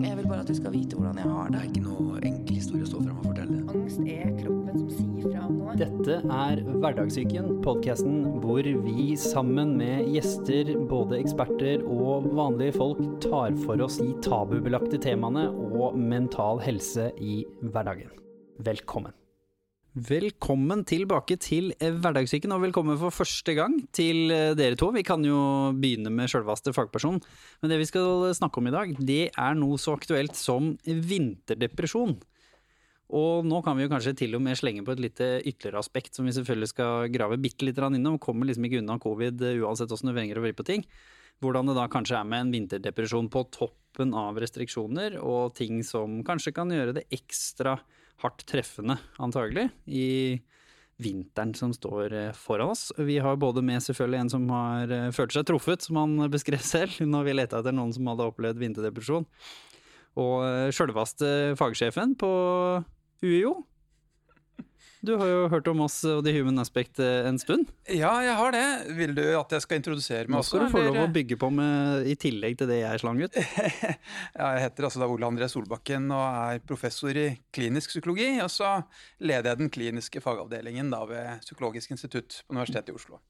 Jeg vil bare at du skal vite hvordan jeg har Det det. er ikke noe enkel historie å stå fram og fortelle. Angst er kroppen som sier fra om noe. Dette er Hverdagssyken, podkasten hvor vi sammen med gjester, både eksperter og vanlige folk, tar for oss de tabubelagte temaene og mental helse i hverdagen. Velkommen. Velkommen tilbake til Hverdagssyken, og velkommen for første gang til eh, dere to. Vi kan jo begynne med sjølvaste fagperson, men det vi skal snakke om i dag, det er noe så aktuelt som vinterdepresjon. Og nå kan vi jo kanskje til og med slenge på et lite ytterligere aspekt som vi selvfølgelig skal grave bitte litt innom. Kommer liksom ikke unna covid eh, uansett åssen du vrenger og vrir på ting. Hvordan det da kanskje er med en vinterdepresjon på toppen av restriksjoner, og ting som kanskje kan gjøre det ekstra hardt treffende, antagelig, i vinteren som står eh, foran oss. Vi har både med selvfølgelig en som har eh, følt seg truffet, som han beskrev selv, når vi leta etter noen som hadde opplevd vinterdepresjon. Og eh, sjølveste fagsjefen på UiO. Du har jo hørt om oss og The Human Aspect eh, en stund. Ja, jeg har det. Vil du at jeg skal introdusere meg Nå også? skal du få lov å bygge på med, i tillegg til det jeg slang ut. Ja, jeg heter altså da Ole André Solbakken og er professor i klinisk psykologi. Og så leder jeg den kliniske fagavdelingen da ved Psykologisk institutt på Universitetet i Oslo.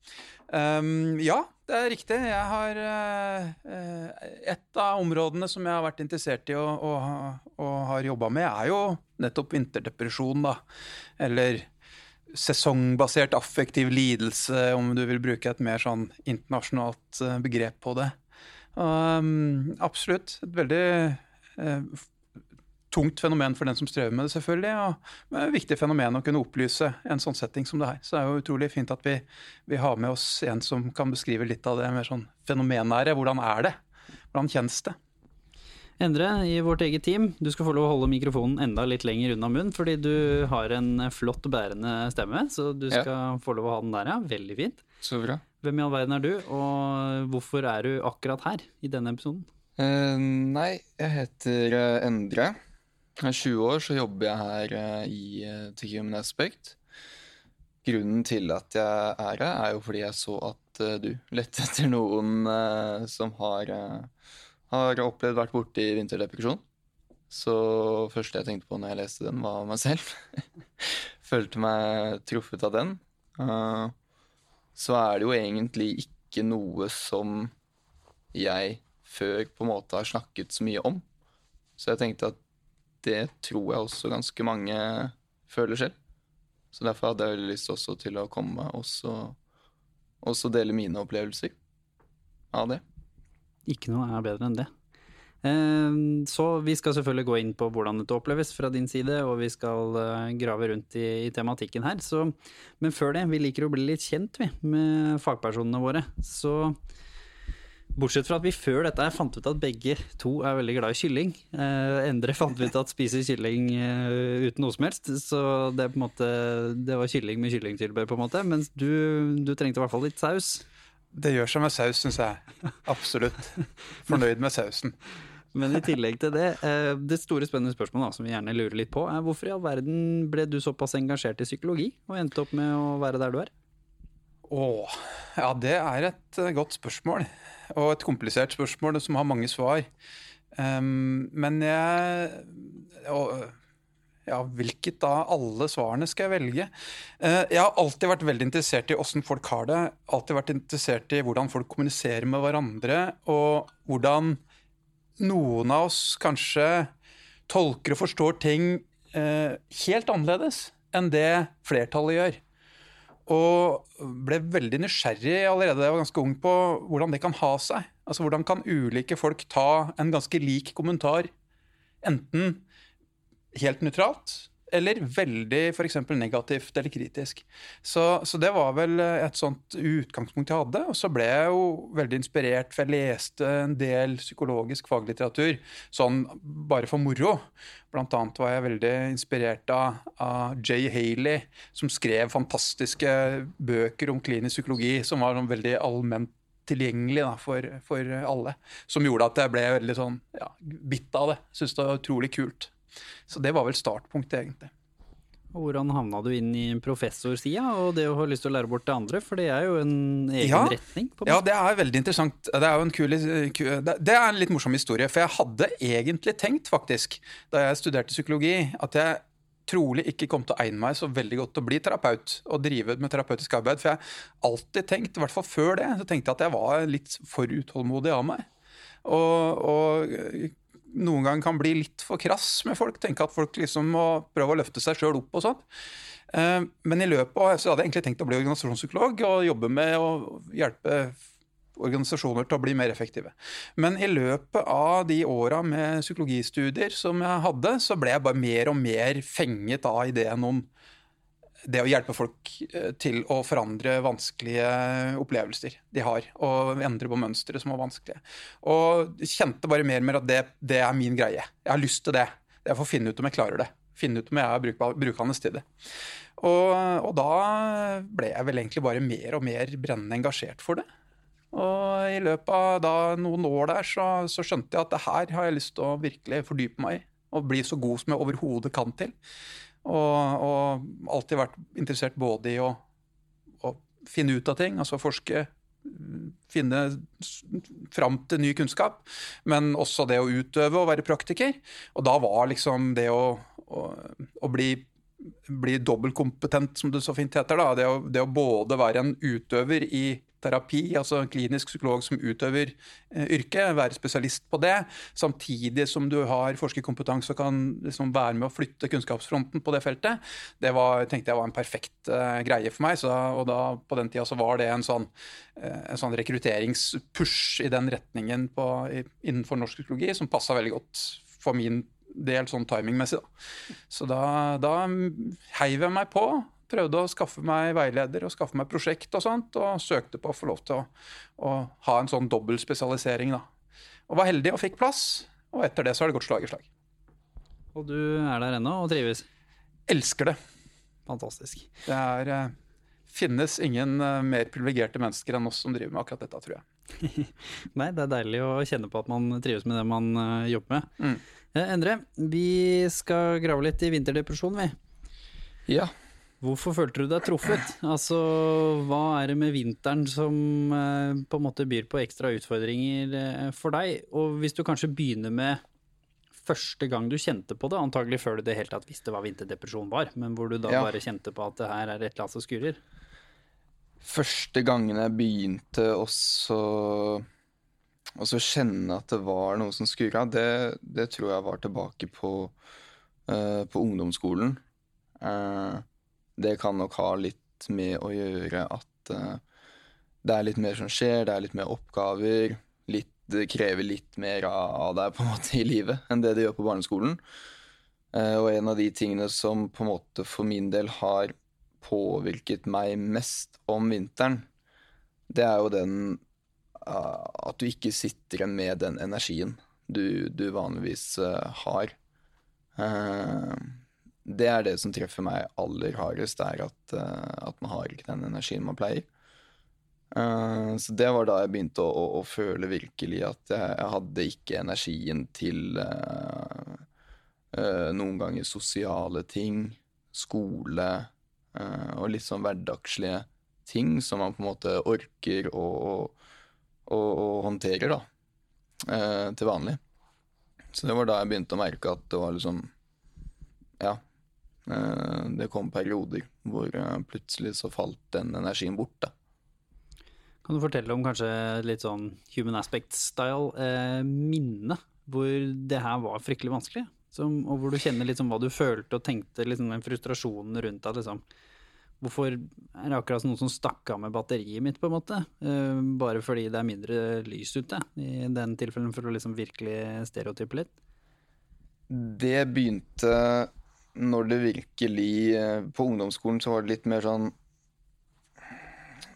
Um, ja, det er riktig. Jeg har uh, Et av områdene som jeg har vært interessert i og, har jobba med, er jo nettopp vinterdepresjon, da. Eller sesongbasert affektiv lidelse, om du vil bruke et mer sånn internasjonalt eh, begrep på det. Um, absolutt. Et veldig eh, tungt fenomen for den som strever med det, selvfølgelig. Og et viktig fenomen å kunne opplyse en sånn setting som det her. Så det er jo utrolig fint at vi, vi har med oss en som kan beskrive litt av det mer sånn fenomenære. Hvordan er det? Hvordan kjennes det? Endre i vårt eget team, du skal få lov å holde mikrofonen enda litt lenger unna munnen, fordi du har en flott bærende stemme, så du Ja. skal få lov å ha den der, ja. Veldig fint. Så bra. Hvem i all verden er du, og hvorfor er du akkurat her i denne episoden? Uh, nei, jeg heter eh, Endre. Jeg er 20 år, så jobber jeg her eh, i uh, The Human Aspect. Grunnen til at jeg er her, er jo fordi jeg så at eh, du lette etter noen eh, som har, eh, har opplevd vært borti vinterdepresjon. Så første jeg tenkte på når jeg leste den, var meg selv. Følte meg truffet av den. Eh, så er det jo egentlig ikke noe som jeg før på en måte har snakket så mye om. Så jeg tenkte at det tror jeg også ganske mange føler selv. Så derfor hadde jeg lyst også til å komme og også dele mine opplevelser av det. Ikke noe er bedre enn det. Eh, Så vi skal selvfølgelig gå inn på hvordan dette oppleves fra din side, og vi skal eh, grave rundt i, i tematikken her. Så, men før det, vi liker å bli litt kjent vi, med fagpersonene våre. Så bortsett fra at vi før dette her fant ut at begge to er veldig glad i kylling. Eh, Endre fant ut at spiser kylling eh, uten noe som helst, så det, måte, det var kylling med kyllingtilbehør, på en måte. Mens du, du trengte i hvert fall litt saus. Det gjør seg med saus, syns jeg. Absolutt. Fornøyd med sausen. Men i tillegg til det, eh, det store spennende spørsmålet da, som vi gjerne lurer litt på, er hvorfor i all verden ble du såpass engasjert i psykologi, og endte opp med å være der du er? Åh, ja, det er et eh, godt spørsmål. Og et komplisert spørsmål som har mange svar. Um, men jeg og, Ja, hvilket av alle svarene skal jeg velge? Uh, jeg har alltid vært veldig interessert i åssen folk har det. Alltid vært interessert i hvordan folk kommuniserer med hverandre, og hvordan noen av oss kanskje tolker og forstår ting uh, helt annerledes enn det flertallet gjør. Og ble veldig nysgjerrig allerede da jeg var ganske ung på hvordan det kan ha seg. Altså Hvordan kan ulike folk ta en ganske lik kommentar, enten helt nøytralt eller veldig f.eks. negativt eller kritisk. Så, så det var vel et sånt utgangspunkt jeg hadde. Og så ble jeg jo veldig inspirert, for jeg leste en del psykologisk faglitteratur sånn bare for moro. Blant annet var jeg veldig inspirert av, av Jay Haley, som skrev fantastiske bøker om klinisk psykologi, som var sånn veldig allment tilgjengelig da, for, for alle. Som gjorde at jeg ble veldig sånn ja, bitt av det. Syns det var utrolig kult. Så det var vel startpunktet, egentlig. Hvordan havna du inn i professorsida og det å ha lyst til å lære bort det andre? For det er jo en egen Ja. retning. på Ja, det er veldig interessant. Det er jo en kul, det det er en litt morsom historie. For jeg hadde egentlig tenkt, faktisk, da jeg studerte psykologi, at jeg trolig ikke kom til å egne meg så veldig godt til å bli terapeut og drive med terapeutisk arbeid. For jeg har alltid tenkt, i hvert fall før det, så tenkte jeg at jeg var litt for utålmodig av meg. Og, og noen gang kan bli litt for krass med folk. Tenke at folk liksom må prøve å løfte seg sjøl opp og sånn. Men i løpet av, så hadde jeg egentlig tenkt å bli organisasjonspsykolog og jobbe med å hjelpe organisasjoner til å bli mer effektive. Men i løpet av de åra med psykologistudier som jeg hadde, så ble jeg bare mer og mer fenget av ideen om det å hjelpe folk eh, til å forandre vanskelige opplevelser de har, og endre på mønstre som var vanskelige. Og kjente bare mer og mer at det, det er min greie. Jeg har lyst til det. Jeg får finne ut om jeg klarer det. Finne ut om jeg er brukende til det. Og, og da ble jeg vel egentlig bare mer og mer brennende engasjert for det. Og i løpet av da noen år der så, så skjønte jeg at det her har jeg lyst til å virkelig fordype meg i. Og bli så god som jeg overhodet kan til. Og, og alltid vært interessert både i å, å finne ut av ting, altså forske, finne fram til ny kunnskap, men også det å utøve og være praktiker. Og da var liksom det å, å, å bli bli dobbeltkompetent, som det så fint heter. Da. Det, å, det å både være en utøver i terapi, altså en klinisk psykolog som utøver eh, yrket, være spesialist på det, samtidig som du har forskerkompetanse og kan liksom være med å flytte kunnskapsfronten på det feltet, det var, tenkte jeg var en perfekt eh, greie for meg. Så, og da, på den tida så var det en sånn, eh, en sånn rekrutteringspush i den retningen på, i, innenfor norsk psykologi som passa veldig godt for min del sånn timingmessig. Da. Så da, da heiv jeg meg på. Prøvde å skaffe meg veileder og skaffe meg prosjekt og sånt, og søkte på å få lov til å, å ha en sånn dobbel spesialisering. Da. Og var heldig og fikk plass, og etter det så har det gått slag i slag. Og du er der ennå og trives. Elsker det. Fantastisk. Det er, eh, finnes ingen eh, mer privilegerte mennesker enn oss som driver med akkurat dette, tror jeg. Nei, det er deilig å kjenne på at man trives med det man eh, jobber med. Mm. Endre, vi skal grave litt i vinterdepresjon, vi. Ja. Hvorfor følte du deg truffet? Altså, hva er det med vinteren som eh, på en måte byr på ekstra utfordringer eh, for deg? Og hvis du kanskje begynner med første gang du kjente på det, antagelig før du det helt tatt visste hva vinterdepresjon var, men hvor du da Ja. bare kjente på at det her er et eller annet som skurrer? Første gangen jeg begynte også å kjenne at det var noe som skurra, det, det tror jeg var tilbake på, uh, på ungdomsskolen. Eh, det kan nok ha litt med å gjøre at eh, det er litt mer som skjer, det er litt mer oppgaver. Litt, det krever litt mer av deg på en måte i livet enn det det gjør på barneskolen. Eh, og en av de tingene som på en måte for min del har påvirket meg mest om vinteren, det er jo den at du ikke sitter igjen med den energien du, du vanligvis uh, har. Uh, det er det som treffer meg aller hardest, er at, uh, at man har ikke den energien man pleier. Uh, så det var da jeg begynte å, å, å føle virkelig at jeg, jeg hadde ikke energien til uh, noen ganger sosiale ting, skole og litt sånn hverdagslige ting som man på en måte orker å, å, å håndtere, da, til vanlig. Så det var da jeg begynte å merke at det var liksom Ja. Uh, det kom perioder hvor uh, plutselig så falt den energien bort, da. Kan du fortelle om kanskje litt sånn human aspect-style eh, minne, hvor det her var fryktelig vanskelig? Som, og hvor du kjenner liksom hva du følte og tenkte, liksom den frustrasjonen rundt deg, liksom Hvorfor er det akkurat noen som stakk av med batteriet mitt, på en måte? Eh, bare fordi det er mindre lys ute, i den tilfellen, for å liksom virkelig stereotype litt? Det begynte når det virkelig eh, På ungdomsskolen så var det litt mer sånn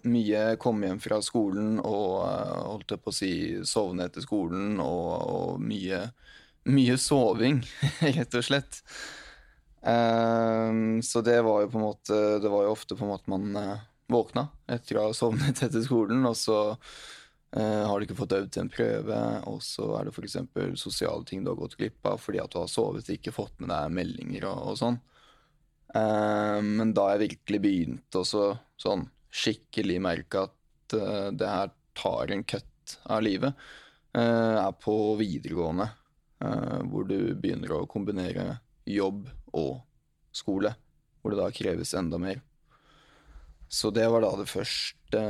Mye komme hjem fra skolen og eh, holdt jeg på å si sovne etter skolen, og, og mye, mye soving, rett og slett. Um, så det var jo på en måte Det var jo ofte på en måte man eh, våkna etter å ha sovnet etter skolen, og så eh, har du ikke fått øvd til en prøve, og så er det f.eks. sosiale ting du har gått glipp av fordi at du har sovet og ikke fått med deg meldinger og, og sånn. Eh, men da jeg virkelig begynte å sånn skikkelig merke at uh, det her tar en kutt av livet, er på videregående. Hvor du begynner å kombinere jobb og skole. Hvor det da kreves enda mer. Så det var da det første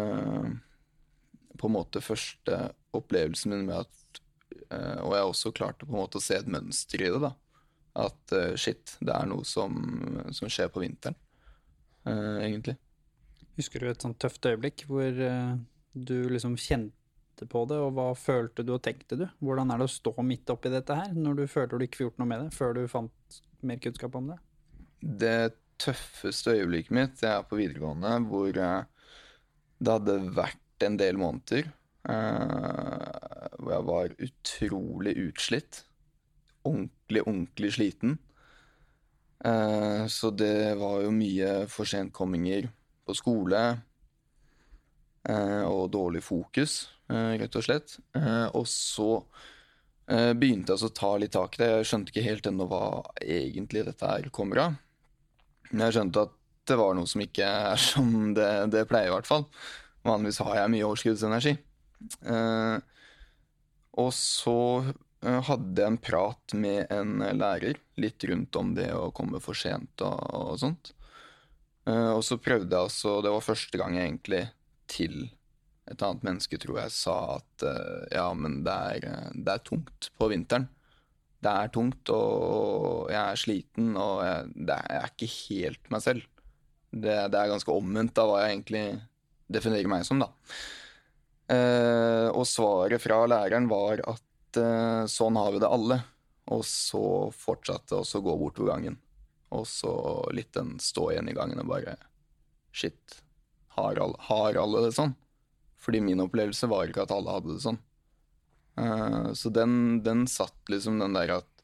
På en måte første opplevelsen min med at Og jeg også klarte på en måte å se et mønster i det, da. At shit, det er noe som, som skjer på vinteren, egentlig. Husker du et sånt tøft øyeblikk hvor du liksom kjente på det, og hva følte du og tenkte du? Hvordan er det å stå midt oppi dette her, når du følte du ikke fikk gjort noe med det, før du fant mer kunnskap om det? Det tøffeste øyeblikket mitt det er på videregående, hvor det hadde vært en del måneder uh, hvor jeg var utrolig utslitt. Ordentlig, ordentlig sliten. så det var jo mye forsentkomminger på skole eh, og dårlig fokus, rett og slett. Og så begynte jeg å ta litt tak i det. Jeg skjønte ikke helt ennå hva egentlig dette her kommer av. Men jeg skjønte at det var noe som ikke er som det, det pleier, i hvert fall. Vanligvis har jeg mye overskuddsenergi. og så hadde jeg en prat med en lærer litt rundt om det å komme for sent og, og sånt. Uh, og så prøvde jeg altså Det var første gang jeg egentlig til et annet menneske, tror jeg, sa at uh, ja, men det er, det er, tungt på vinteren. Det er tungt, og jeg er sliten, og jeg, det er, jeg er ikke helt meg selv. Det, det, er ganske omvendt av hva jeg egentlig definerer meg som, da. Uh, og svaret fra læreren var at sånn har vi det alle. Og så fortsatte å gå bortover gangen. Og så litt den stå igjen i gangen og bare Shit, har alle, har alle, det sånn? Fordi min opplevelse var ikke at alle hadde det sånn. Uh, så den, den, satt liksom den der at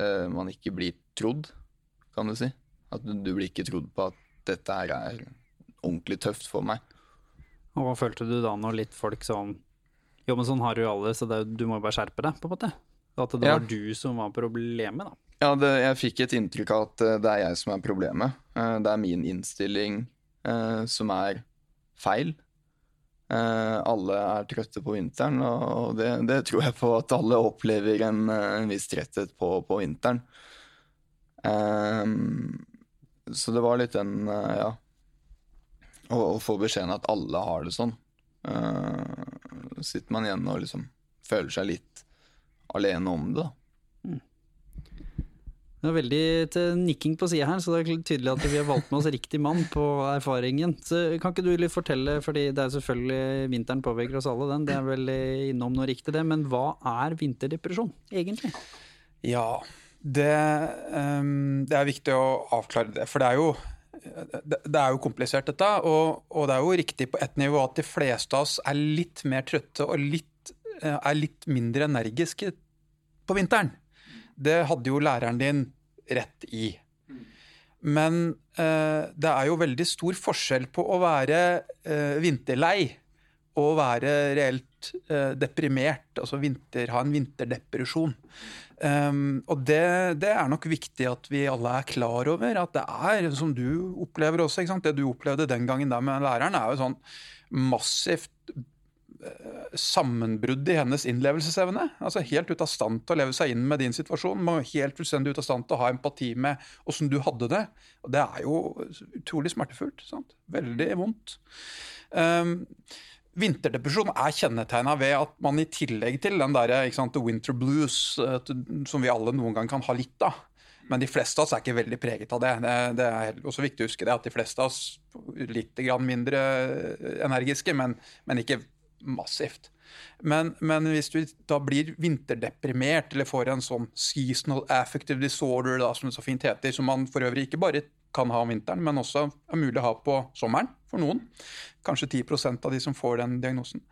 uh, man ikke blir trodd, kan du si. At du, du, blir ikke trodd på at dette her er ordentlig tøft for meg. Og hva følte du da når litt folk sånn Jo, men sånn har jo alle, så det, du må jo bare skjerpe deg, på en måte? At det ja. var du som var problemet, da? Ja, det, jeg fikk et inntrykk av at eh, det er jeg som er problemet. Eh, det er min innstilling eh, som er feil. alle er trøtte på vinteren, og det, det, tror jeg på at alle opplever en, en viss tretthet på, på vinteren. så det var litt den, ja Å, og få beskjeden at alle har det sånn. sitter man igjen og liksom føler seg litt alene om det, da. Det er veldig til nikking på sida her, så det er tydelig at vi har valgt med oss riktig mann på erfaringen. Så Kan ikke du litt fortelle, fordi det er selvfølgelig vinteren påvirker oss alle, den. Det er vel innom noe riktig, det. Men hva er vinterdepresjon, egentlig? Ja, det, um, det er viktig å avklare det. For det er jo det er jo komplisert, dette. Og, og, det er jo riktig på ett nivå at de fleste av oss er litt mer trøtte og litt, eh, er litt mindre energiske på vinteren. Det hadde jo læreren din rett i. Men eh, det er jo veldig stor forskjell på å være eh, vinterlei og være reelt eh, deprimert, altså vinter, ha en vinterdepresjon. Um, og det, det, er nok viktig at vi alle er klar over at det er, som du opplever også, det du opplevde den gangen der med læreren, er jo sånn massivt sammenbrudd i hennes innlevelsesevne. altså Helt ut av stand til å leve seg inn med din situasjon. Helt fullstendig ut av stand til å ha empati med åssen du hadde det. Og Det er jo utrolig smertefullt. Sant? Veldig vondt. Um, Vinterdepresjon er kjennetegna ved at man i tillegg til den der, sant, winter blues, som vi alle noen gang kan ha litt av, men de fleste av oss er ikke veldig preget av det. Det, det er også viktig å huske det, at de fleste av oss litt mindre energiske, men, men ikke massivt. Men, men, hvis du da blir vinterdeprimert eller får en sånn seasonal affective disorder, da, som det så fint heter, som man for øvrig ikke bare kan ha om vinteren, men også er mulig å ha på sommeren for noen, kanskje 10% av de som får den diagnosen,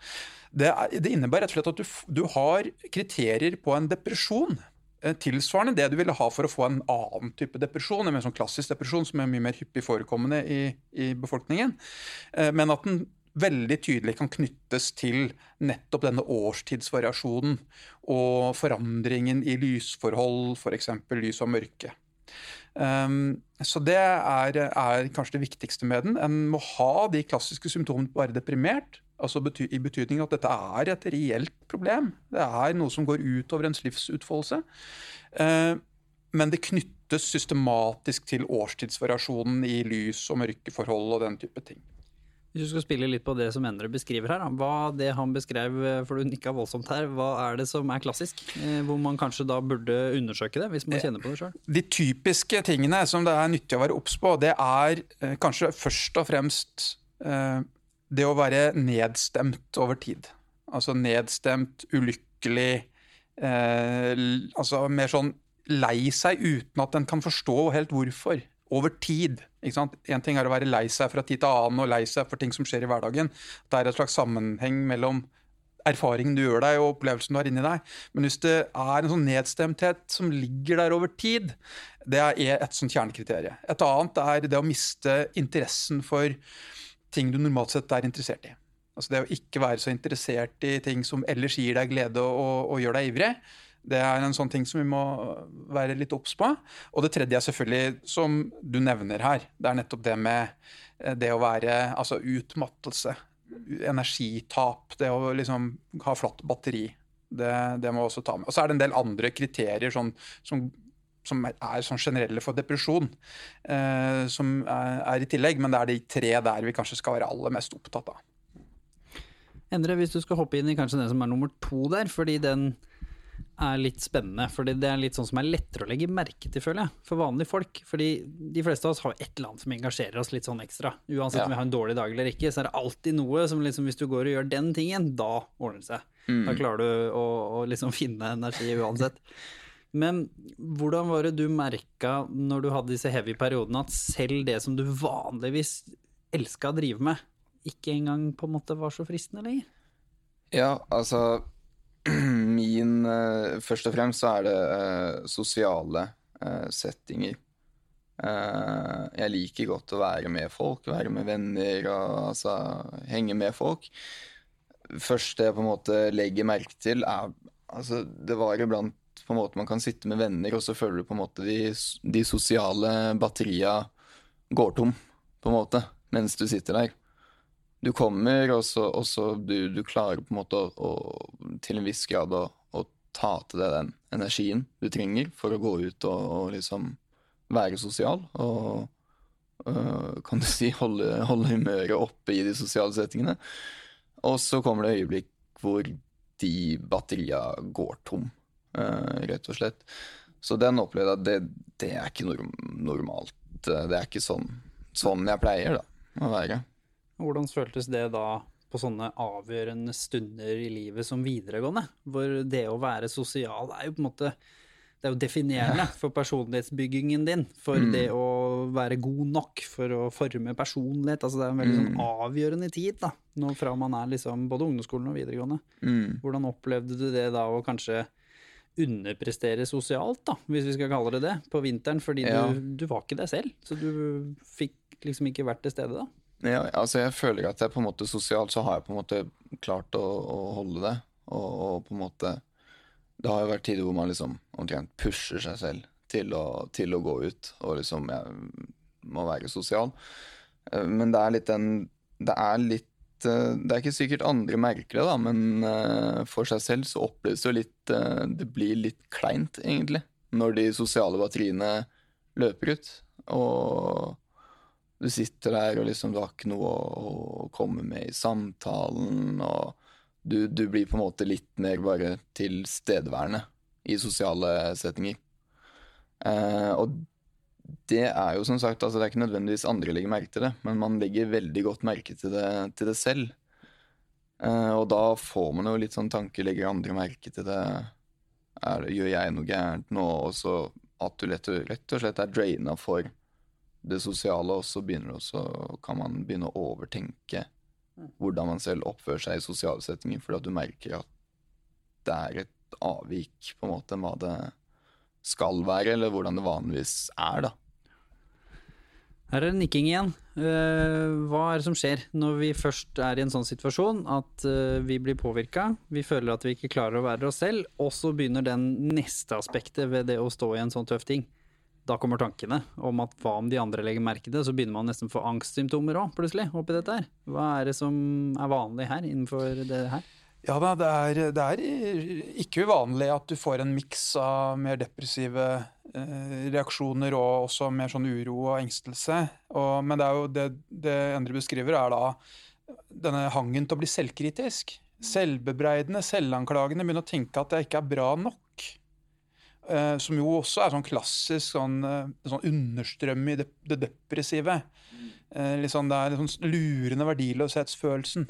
det, er, det innebærer rett og slett at du, du har kriterier på en depresjon eh, tilsvarende det du ville ha for å få en annen type depresjon, en sånn klassisk depresjon som er mye mer hyppig forekommende i, i befolkningen. Eh, men at den veldig tydelig kan knyttes til nettopp denne årstidsvariasjonen og forandringen i lysforhold, f.eks. Lys og mørke. Um, så det er, er, kanskje det viktigste med den. En må ha de klassiske symptomene på å være deprimert. Altså bety I betydning at dette er et reelt problem. Det er noe som går utover ens livsutfoldelse. Uh, men det knyttes systematisk til årstidsvariasjonen i lys- og mørkeforhold og den type ting. Hvis du skal spille litt på det som Endre beskriver her, hva det han beskrev, eh, for du nikka voldsomt her, hva er det som er klassisk? Eh, hvor man kanskje da burde undersøke det, hvis man kjenner på det sjøl? De typiske tingene som det er nyttig å være obs på, det er eh, kanskje først og fremst det å være nedstemt over tid. Altså nedstemt, ulykkelig, altså mer sånn lei seg uten at en kan forstå helt hvorfor over tid. En ting er å være lei seg fra tid til annen og lei seg for ting som skjer i hverdagen. Det er et slags sammenheng mellom erfaringen du gjør deg og opplevelsen du har inni deg. Men hvis det er en sånn nedstemthet som ligger der over tid, det er et sånt kjernekriterium. Et annet er det å miste interessen for ting du normalt sett er interessert i. Altså det å ikke være så interessert i ting som ellers gir deg glede og, og gjør deg ivrig. Det er en sånn ting som vi må være litt obs på. Og det tredje er selvfølgelig, som du nevner her, det er nettopp det med eh, det å være Altså utmattelse. Energitap. Det å liksom ha flatt batteri. Det, det må vi også ta med. Og så er det en del andre kriterier sånn, som, som er sånn generelle for depresjon, eh, som er, er, i tillegg. Men det er de tre der vi kanskje skal være aller mest opptatt av. Endre, hvis du skal hoppe inn i kanskje den som er nummer to der, fordi den er litt spennende. fordi det er litt sånn som er lettere å legge merke til, føler jeg, for vanlige folk. Fordi de fleste av oss har et eller annet som engasjerer oss litt sånn ekstra. Uansett ja. om vi har en dårlig dag eller ikke, så er det alltid noe som liksom, hvis du går og gjør den tingen, da ordner det seg. Mm. Da klarer du å, å liksom finne energi uansett. Men hvordan var det du merka når du hadde disse heavy periodene, at selv det som du vanligvis elska å drive med, ikke engang på en måte var så fristende lenger? Ja, altså min uh, Først og fremst så er det uh, sosiale uh, settinger. jeg liker godt å være med folk, være med venner og altså henge med folk. Første jeg på en måte legger merke til, er Altså, det var iblant på en måte man kan sitte med venner, og så føler du på en måte de, de sosiale batteria går tom, på en måte, mens du sitter der du kommer, og så, og så du, du, klarer på en måte å, å, til en viss grad å, å, ta til deg den energien du trenger for å gå ut og, og liksom være sosial. Og øh, kan du si holde, holde, humøret oppe i de sosiale settingene. Og så kommer det øyeblikk hvor de batteria går tom, øh, rett og slett. Så den opplevde jeg at det, det er ikke norm normalt. Det er ikke sånn, sånn jeg pleier da, å være. Hvordan føltes det da på sånne avgjørende stunder i livet som videregående? Hvor det å være sosial er jo på en måte det er jo definerende for personlighetsbyggingen din. For mm. det å være god nok for å forme personlighet. Altså det er en veldig sånn mm. avgjørende tid da, nå fra man er liksom både ungdomsskolen og videregående. Mm. Hvordan opplevde du det da å kanskje underprestere sosialt, da, hvis vi skal kalle det det, på vinteren? Fordi ja. du, du var ikke deg selv, så du fikk liksom ikke vært til stede da? Ja, altså jeg føler at jeg på en måte sosialt så har jeg på en måte klart å, å holde det. Og, og, på en måte Det har jo vært tider hvor man liksom omtrent pusher seg selv til å, til å, gå ut og liksom Jeg må være sosial. Eh, men det er litt den Det er litt eh, Det er ikke sikkert andre merker det, da, men eh, for seg selv så oppleves det jo litt Det blir litt kleint, egentlig, når de sosiale batteriene løper ut. Og du sitter der og liksom du har ikke noe å, å komme med i samtalen. Og du, du, blir på en måte litt mer bare tilstedeværende i sosiale settinger. Eh, og det er jo som sagt altså Det er ikke nødvendigvis andre legger merke til det, men man legger veldig godt merke til det, til det selv. Eh, og da får man jo litt sånn tanke legger andre merke til det. Er, gjør jeg noe gærent nå? Og så at du rett og, rett og slett er draina for det sosiale, og så kan man begynne å overtenke hvordan man selv oppfører seg i sosiale settinger, fordi at du merker at det er et avvik på en måte enn hva det skal være, eller hvordan det vanligvis er, da. Her er det nikking igjen. Eh, hva er det som skjer når vi først er i en sånn situasjon at eh, vi blir påvirka, vi føler at vi ikke klarer å være oss selv, og så begynner den neste aspektet ved det å stå i en sånn tøff ting. Da kommer tankene om at hva om de andre legger merke til det, så begynner man nesten å få angstsymptomer òg, plutselig, oppi dette her. Hva er det som er vanlig her, innenfor det her? Ja da, det er, det er ikke uvanlig at du får en miks av mer depressive eh, reaksjoner og også mer sånn uro og engstelse. Og, men det er jo det, det Endre beskriver, er da denne hangen til å bli selvkritisk. Selvbebreidende, selvanklagende, begynne å tenke at jeg ikke er bra nok. Eh, som jo også er sånn klassisk sånn, eh, sånn understrøm i det, det depressive. Uh, sånn, det er litt sånn lurende verdiløshetsfølelsen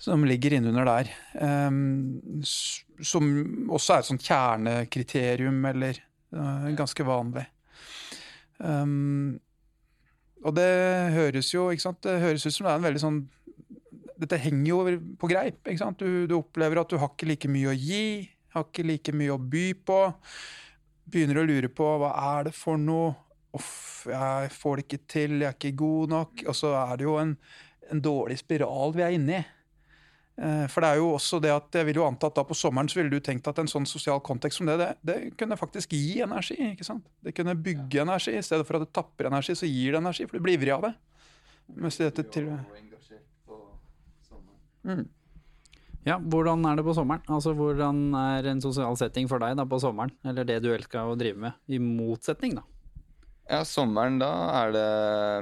som ligger innunder der. Um, som også er et sånt kjernekriterium, eller uh, ganske vanlig. Um, og det høres jo ikke sant? Det høres ut som det er en veldig sånn Dette henger jo på greip. ikke sant? Du, du opplever at du har ikke like mye å gi, har ikke like mye å by på. Begynner å lure på hva er det for noe. Uff, jeg får det ikke til, jeg er ikke god nok. Og så er det jo en, en dårlig spiral vi er inne i. Eh, for det er jo også det at jeg vil jo anta at da på sommeren så ville du tenkt at en sånn sosial kontekst som det, det, det kunne faktisk gi energi. ikke sant? Det kunne bygge energi. I stedet for at det tapper energi, så gir det energi, for du blir ivrig av det. Mens dette til... Mm. Ja, hvordan er det på sommeren? Altså, Hvordan er en sosial setting for deg da på sommeren? Eller det du elsker å drive med, i motsetning, da? Ja, sommeren da er det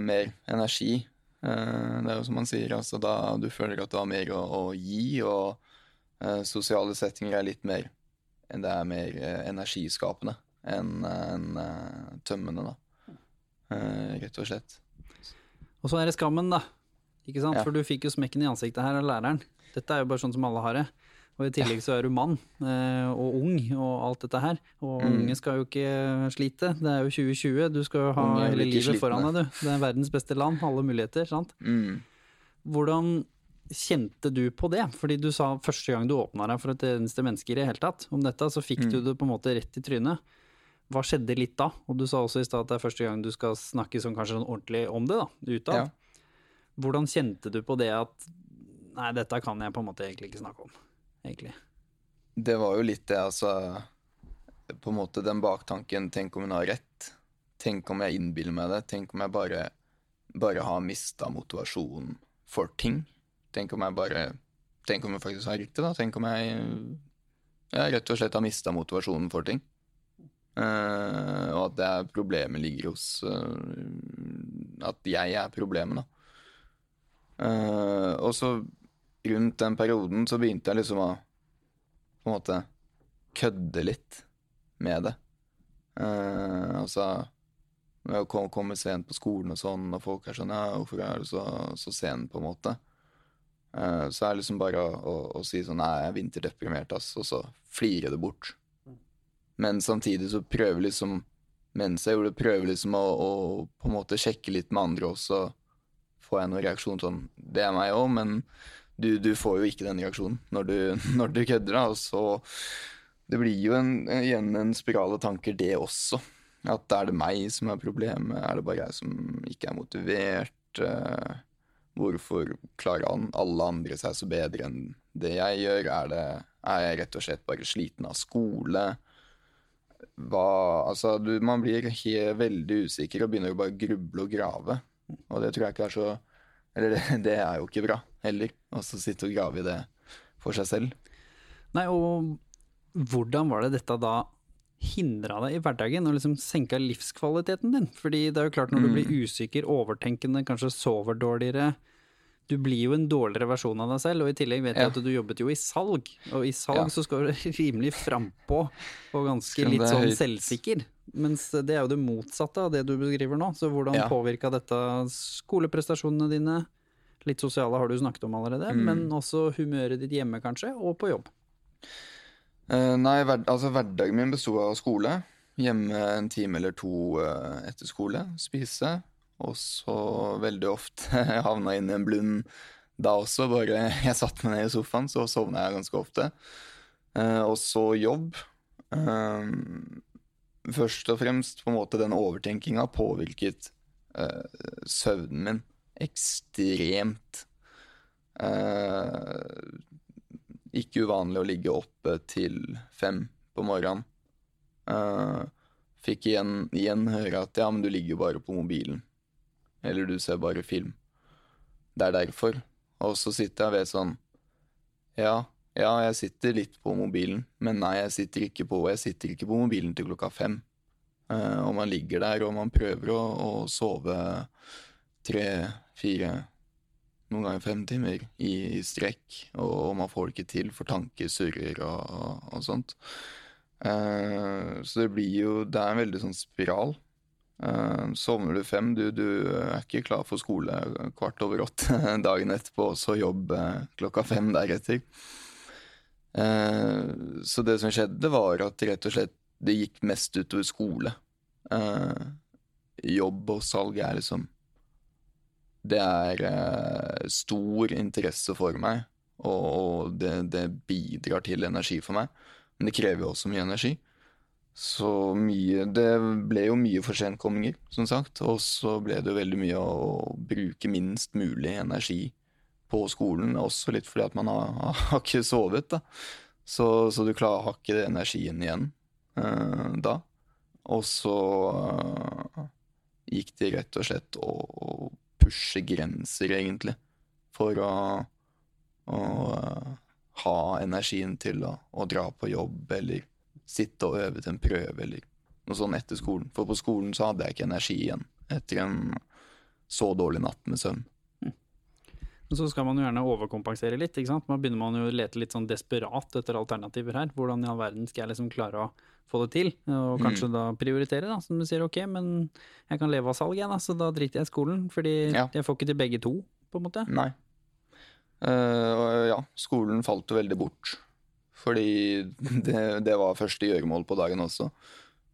mer energi. Eh, det er jo som man sier, altså da du føler at du har mer å, å gi, og uh, sosiale settinger er litt mer det er mer uh, energiskapende enn en, uh, tømmende, da. rett og slett. Og så er det skammen, da. Ikke sant? Ja. For du fikk jo smekken i ansiktet her av læreren. Dette er jo bare sånn som alle har det. Og i tillegg så er du mann eh, og ung og alt dette her. Og Mm. unge skal jo ikke slite. Det er jo 2020. Du skal jo ha hele livet foran deg, du. Det er verdens beste land. Alle muligheter, sant. Mm. Hvordan kjente du på det? Fordi du sa første gang du åpna deg for et eneste menneske i det hele tatt om dette, så fikk du Mm. det på en måte rett i trynet. Hva skjedde litt da? Og du sa også i stad at det er første gang du skal snakke sånn kanskje sånn ordentlig om det, da, utad. Ja. Hvordan kjente du på det at nei, dette kan jeg på en måte egentlig ikke snakke om, egentlig? Det var jo litt det, altså På en måte den baktanken Tenk om hun har rett. Tenk om jeg innbiller meg det. Tenk om jeg bare, bare har mista motivasjonen for ting. Tenk om jeg bare Tenk om jeg faktisk har riktig, da. Tenk om jeg jeg rett og slett har mista motivasjonen for ting. Uh, og at det er problemet ligger hos uh, At jeg er problemet, da. Uh, og så rundt den perioden så begynte jeg liksom å på en måte kødde litt med det. Eh, altså når jeg kom, komme sent på skolen og sånn, og folk er sånn Ja, hvorfor er du så, så sen, på en måte? Eh, så er det liksom bare å, å, å si sånn Nei, jeg er vinterdeprimert, ass, og så flire det bort. Men samtidig så prøver liksom Mens jeg gjorde det, prøver liksom å, å på en måte sjekke litt med andre også. Får jeg noen reaksjon sånn Det er meg òg, men du, du får jo ikke den reaksjonen når du, når du kødder. da, så Det blir jo en, igjen en spiral av tanker, det også. At er det meg som er problemet? Er det bare jeg som ikke er motivert? Eh, hvorfor klarer alle andre seg så bedre enn det jeg gjør? Er, det, er jeg rett og slett bare sliten av skole? Hva Altså, du, man blir helt, veldig usikker og begynner å bare gruble og grave. Og det tror jeg ikke er så Eller det, det er jo ikke bra heller, Og så sitte og grave i det for seg selv. Nei, og hvordan var det dette da hindra deg i hverdagen og liksom senka livskvaliteten din? Fordi det er jo klart når du Mm. blir usikker, overtenkende, kanskje sover dårligere Du blir jo en dårligere versjon av deg selv, og i tillegg vet jeg Ja. at du jobbet jo i salg. Og i salg Ja. så skal du være rimelig frampå og ganske litt sånn høyt. selvsikker. Mens det er jo det motsatte av det du beskriver nå. Så hvordan Ja. påvirka dette skoleprestasjonene dine? Litt sosiale har du snakket om allerede, Mm. men også humøret ditt hjemme kanskje, og på jobb. Uh, nei, hver, altså hverdagen min besto av skole. Hjemme en time eller to uh, etter skole, spise. Og så veldig ofte havna inn i en blund da også. Bare jeg satte meg ned i sofaen, så sovna jeg ganske ofte. Uh, og så jobb. Først og fremst på en måte den overtenkinga påvirket søvnen min ekstremt. Eh, ikke uvanlig å ligge oppe til fem på morgenen. Eh, fikk igjen, igjen høre at ja, men du ligger jo bare på mobilen. Eller du ser bare film. Det er derfor. Og så sitter jeg ved sånn Ja, ja, jeg sitter litt på mobilen, men nei, jeg sitter ikke på, jeg sitter ikke på mobilen til klokka fem. Uh, og man ligger der, og man prøver å, å sove tre, fire, noen ganger fem timer i, i strekk, og, og, man får det ikke til, for tanker surrer og, og, og sånt. Uh, så det blir jo Det er en veldig sånn spiral. Uh, sovner du fem, du, du, er ikke klar for skole kvart over åtte dagen etterpå, og så jobb uh, klokka fem deretter. Så det som skjedde, var at rett og slett det gikk mest utover skole. jobb og salg er liksom Det er stor interesse for meg, og, og det, det bidrar til energi for meg. Men det krever jo også mye energi. Så mye Det ble jo mye forsentkomminger, som sagt. Og så ble det jo veldig mye å bruke minst mulig energi på skolen. Også litt fordi at man har, har ikke sovet, da. Så, så, du klarer, har ikke energien igjen eh, da. Og så eh, gikk det rett og slett og, å pushe grenser, egentlig. For å, å uh, ha energien til å, å, dra på jobb eller sitte og øve til en prøve eller noe sånt etter skolen. For på skolen så hadde jeg ikke energi igjen etter en så dårlig natt med søvn. Men så skal man jo gjerne overkompensere litt. ikke sant? Man begynner man jo å lete litt sånn desperat etter alternativer her. Hvordan i all verden skal jeg liksom klare å få det til? Og mm. kanskje mm. da prioritere, da, som du sier. Ok, men jeg kan leve av salg, jeg, da, så da driter jeg i skolen. Fordi ja. jeg får ikke til begge to, på en måte. Nei. Uh, ja, skolen falt jo veldig bort. Fordi det, det var første gjøremål på dagen også.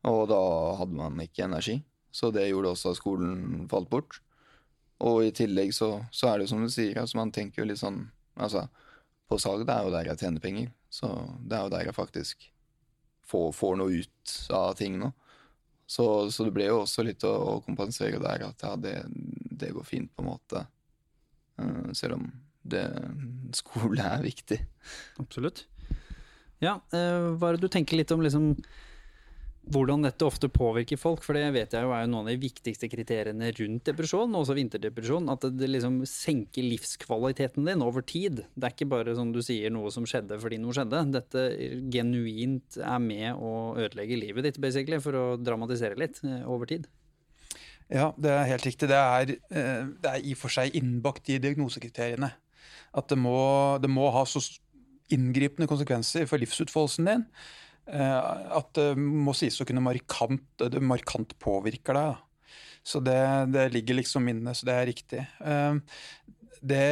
Og da hadde man ikke energi. Så det gjorde også at skolen falt bort. Og i tillegg så, så er det jo som du sier, altså man tenker jo litt sånn Altså, på salg det er jo der jeg tjener penger. Så det er jo der jeg faktisk får, får noe ut av ting nå. Så, så, det ble jo også litt å, å kompensere der at ja, det, det, går fint, på en måte. Uh, selv om det, skole er viktig. Absolutt. Ja, uh, hva er det du tenker litt om liksom, hvordan dette ofte påvirker folk? For det vet jeg jo er jo noen av de viktigste kriteriene rundt depresjon, også vinterdepresjon. At det liksom senker livskvaliteten din over tid. Det er ikke bare som du sier noe som skjedde fordi noe skjedde. Dette genuint er med å ødelegge livet ditt, basically, for å dramatisere litt uh, over tid. Ja, det er helt riktig. Det er, uh, det er i og for seg innbakt i diagnosekriteriene. At det må, det må ha så inngripende konsekvenser for livsutfoldelsen din eh, at det må sies å kunne markant, det markant påvirker deg. Så det, det, ligger liksom inne, så det er riktig. Eh, det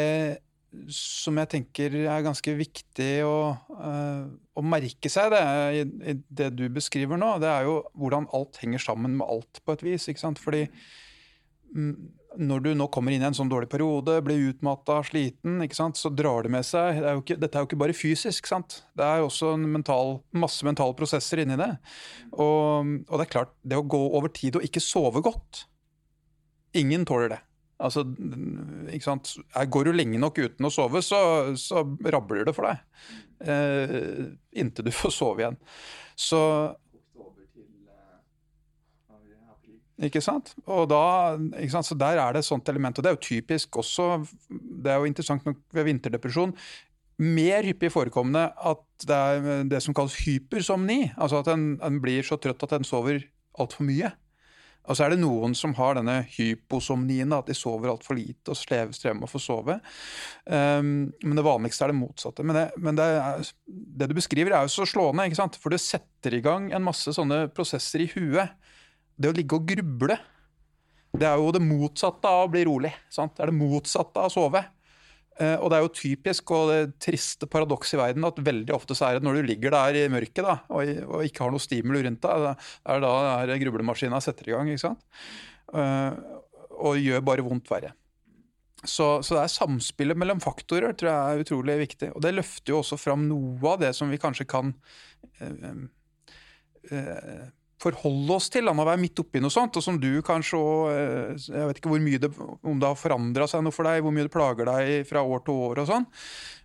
som jeg tenker er ganske viktig å, eh, å merke seg det, i, det du beskriver nå, det er jo hvordan alt henger sammen med alt på et vis. ikke sant? Fordi mm, når du nå kommer inn i en sånn dårlig periode, blir utmatta, sliten, så drar det med seg det er ikke, Dette er jo ikke bare fysisk, sant? det er jo også mental, masse mentale prosesser inni det. Og, og, det er klart, det å gå over tid og ikke sove godt Ingen tåler det. Altså, ikke sant? Går du lenge nok uten å sove, så, så rabler det for deg. Eh, inntil du får sove igjen. Så Ikke sant? Og da, ikke sant? Så der er det et sånt element. Og det er jo typisk også, det er jo interessant nok ved vinterdepresjon, mer hyppig forekommende at det er det som kalles hypersomni. Altså at en, en blir så trøtt at en sover altfor mye. Og så er det noen som har denne hyposomnien, at de sover altfor lite og strever med å få sove. Um, men det vanligste er det motsatte. Men, det, men det, er, det, du beskriver, er jo så slående, ikke sant? for det setter i gang en masse sånne prosesser i huet det å ligge og gruble, det er jo det motsatte av å bli rolig. Sant? Det er det motsatte av å sove. Eh, og det er jo typisk og det triste paradoks i verden at veldig ofte så er det når du ligger der i mørket da, og, og, ikke har noe stimuli rundt deg, det er da er grublemaskina setter i gang. ikke sant? Eh, og gjør bare vondt verre. Så, så, det er samspillet mellom faktorer tror jeg er utrolig viktig. Og det løfter jo også fram noe av det som vi kanskje kan eh, eh forholde oss til, Han har vært midt oppi noe sånt, og som du kanskje òg eh, Jeg vet ikke hvor mye det, om det har forandra seg noe for deg, hvor mye det plager deg fra år til år og sånn.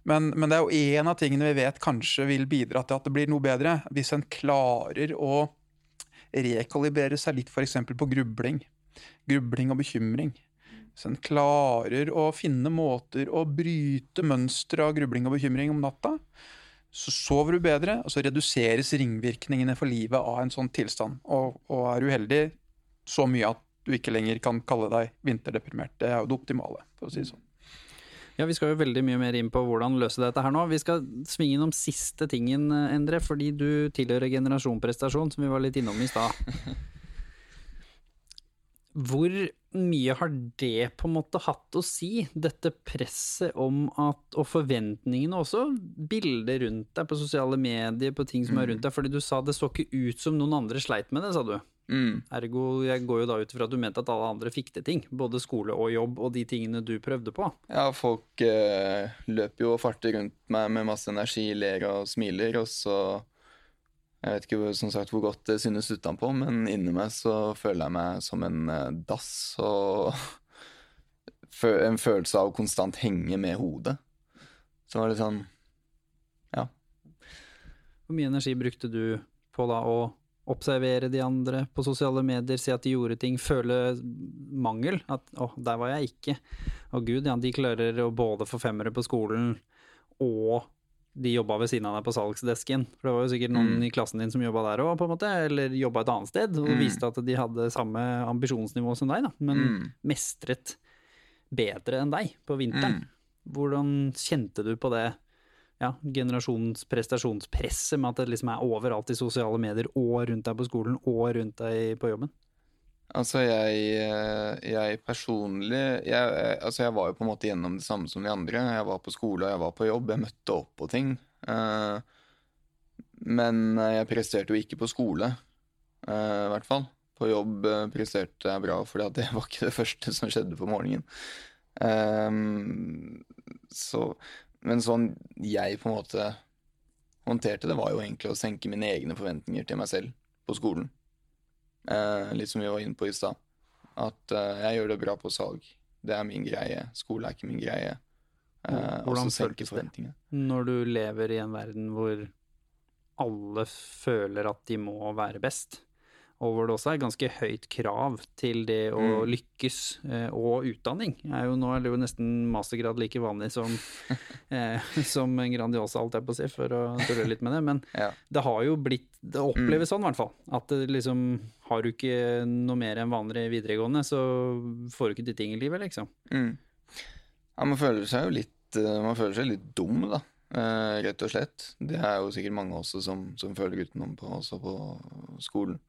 Men, men, det er jo en av tingene vi vet kanskje vil bidra til at det blir noe bedre, hvis en klarer å rekalibrere seg litt f.eks. på grubling. Grubling og bekymring. Så en klarer å finne måter å bryte mønsteret av grubling og bekymring om natta, så sover du bedre, og så reduseres ringvirkningene for livet av en sånn tilstand. Og, og er uheldig så mye at du ikke lenger kan kalle deg vinterdeprimert. Det er jo det optimale, for å si det sånn. Ja, Vi skal jo veldig mye mer inn på hvordan løse dette her nå. Vi skal svinge innom siste tingen, Endre, fordi du tilhører generasjon prestasjon, som vi var litt innom i stad. Hvor mye har det på en måte hatt å si, dette presset om at, og forventningene også, bilder rundt deg på sosiale medier, på ting som er rundt deg, fordi du sa det så ikke ut som noen andre sleit med det, sa du. Mm. Ergo, jeg går jo da ut fra at du mente at alle andre fikk til ting, både skole og jobb og de tingene du prøvde på. Ja, folk eh, løper jo og farter rundt meg med masse energi, ler og smiler, og så Jeg vet ikke som sagt hvor godt det synes utenpå, men inni meg så føler jeg meg som en eh, dass og en følelse av å konstant henge med hodet. Så var det sånn Ja. Hvor mye energi brukte du på da å observere de andre på sosiale medier, si at de gjorde ting, føle mangel? At å, der var jeg ikke. Å gud, ja, de klarer å både få femmere på skolen og de jobba ved siden av deg på salgsdesken. For det var jo sikkert noen Mm. i klassen din som jobba der òg, eller jobba et annet sted, og Mm. viste at de hadde samme ambisjonsnivå som deg, da, men Mm. mestret bedre enn deg på vinteren. Mm. Hvordan kjente du på det ja, generasjons prestasjonspresset med at det liksom er overalt i sosiale medier og rundt deg på skolen og rundt deg på jobben? Altså, jeg, eh, jeg personlig jeg, jeg- Altså, jeg var jo på en måte gjennom det samme som de andre. Jeg var på skole, og jeg var på jobb. Jeg møtte opp på ting. Eh, men eh, jeg presterte jo ikke på skole, eh, i hvert fall. På jobb eh, presterte jeg bra, for det var ikke det første som skjedde på morgenen. Eh, så Men sånn jeg på en måte håndterte det, var jo egentlig å senke mine egne forventninger til meg selv på skolen. Eh, litt som vi var inne på i stad. At eh, jeg gjør det bra på salg. Det er min greie. Skole er ikke min greie. Eh, Hvordan så føltes det? Når du lever i en verden hvor alle føler at de må være best, og hvor det også er ganske høyt krav til det å Mm. lykkes, eh, og utdanning. Er jo, nå er det jo nesten mastergrad like vanlig som, eh, som en Grandiosa, alt jeg på å si, for å tulle litt med det. Men Ja. det har jo blitt Det oppleves sånn, i hvert fall. At det liksom Har du ikke noe mer enn vanlig videregående, så får du ikke til ting i livet, liksom. Mm. Ja, man føler seg jo litt eh, Man føler seg litt dum, da. eh, rett og slett. Det er jo sikkert mange også som, som føler utenom på, også på skolen.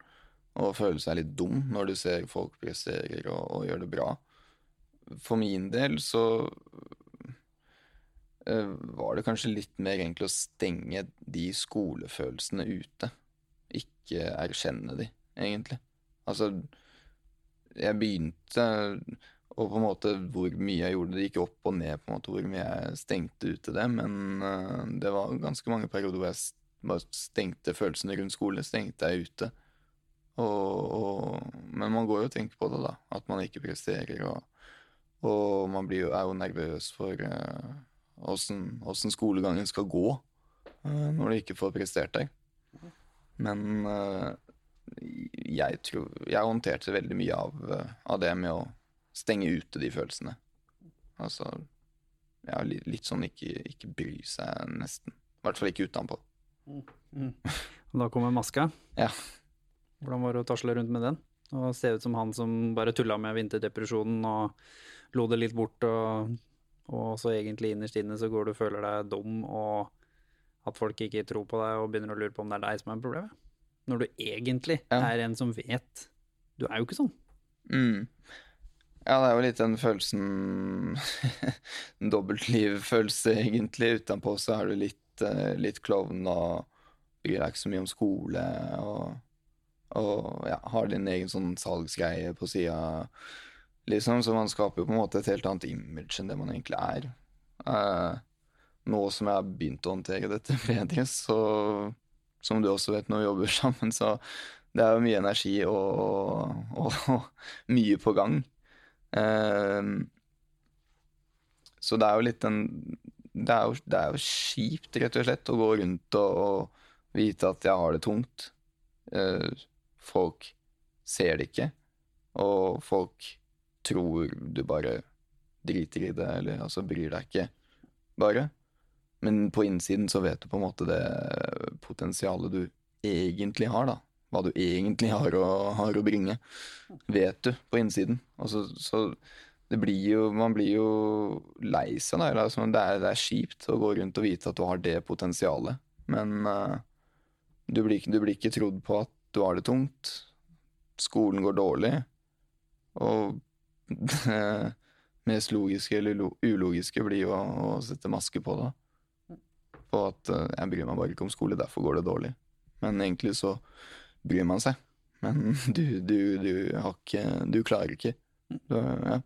Og føle seg litt dum når du ser folk presterer og, og gjør det bra. For min del så eh, var det kanskje litt mer egentlig å stenge de skolefølelsene ute. Ikke erkjenne de, egentlig. Altså, jeg begynte og på en måte hvor mye jeg gjorde det, gikk opp og ned på en måte hvor mye jeg stengte ute det. Men eh, det var ganske mange perioder hvor jeg bare stengte følelsene rundt skole. Stengte jeg ute. Og, og, men man går jo og tenker på det, da. At man ikke presterer. Og, og man blir jo, er jo nervøs for eh, åssen uh, skolegangen skal gå uh, når du ikke får prestert der. Men uh, jeg tror Jeg håndterte veldig mye av, av det med å stenge ute de følelsene. Altså ja, litt, litt sånn ikke, ikke bry seg, nesten. I hvert fall ikke utenpå. Og da kommer maska. Ja. Hvordan var det å tasle rundt med den? Og se ut som han som bare tulla med vinterdepresjonen og lo det litt bort, og, og så egentlig innerst inne så går du og føler deg dum, og at folk ikke tror på deg og begynner å lure på om det er deg som er problemet. Når du egentlig Ja. er en som vet. Du er jo ikke sånn. Mm. Ja, det er jo litt den følelsen En dobbeltliv-følelse, egentlig. Utenpå så er du litt, eh, litt klovn og bryr deg ikke så mye om skole. Og, og ja, har din egen sånn salgsgreie på sida, liksom. Så man skaper jo på en måte et helt annet image enn det man egentlig er. Uh, nå som jeg har begynt å håndtere dette bedre, så som du også vet når vi jobber sammen, så det er jo mye energi og, og, og mye på gang. Uh, så det er jo litt den det er, jo, det er jo kjipt, rett og slett, å gå rundt og, og vite at jeg har det tungt. Eh, folk ser det ikke, og folk tror du bare driter i det, eller altså bryr deg ikke, bare. Men på innsiden så vet du på en måte det potensialet du egentlig har, da. Hva du egentlig har å, har å bringe. Vet du på innsiden. Altså, så det blir jo Man blir jo lei seg, da. Altså, det, er, det er kjipt å gå rundt og vite at du har det potensialet, men uh, du, blir, du blir ikke trodd på at du har det tungt. Skolen går dårlig. Og det mest logiske eller ulogiske blir jo å sette maske på det. På at uh, jeg bryr meg bare ikke om skole, derfor går det dårlig. Men egentlig så bryr man seg. Men du, du, du har ikke Du klarer ikke. Du, ja.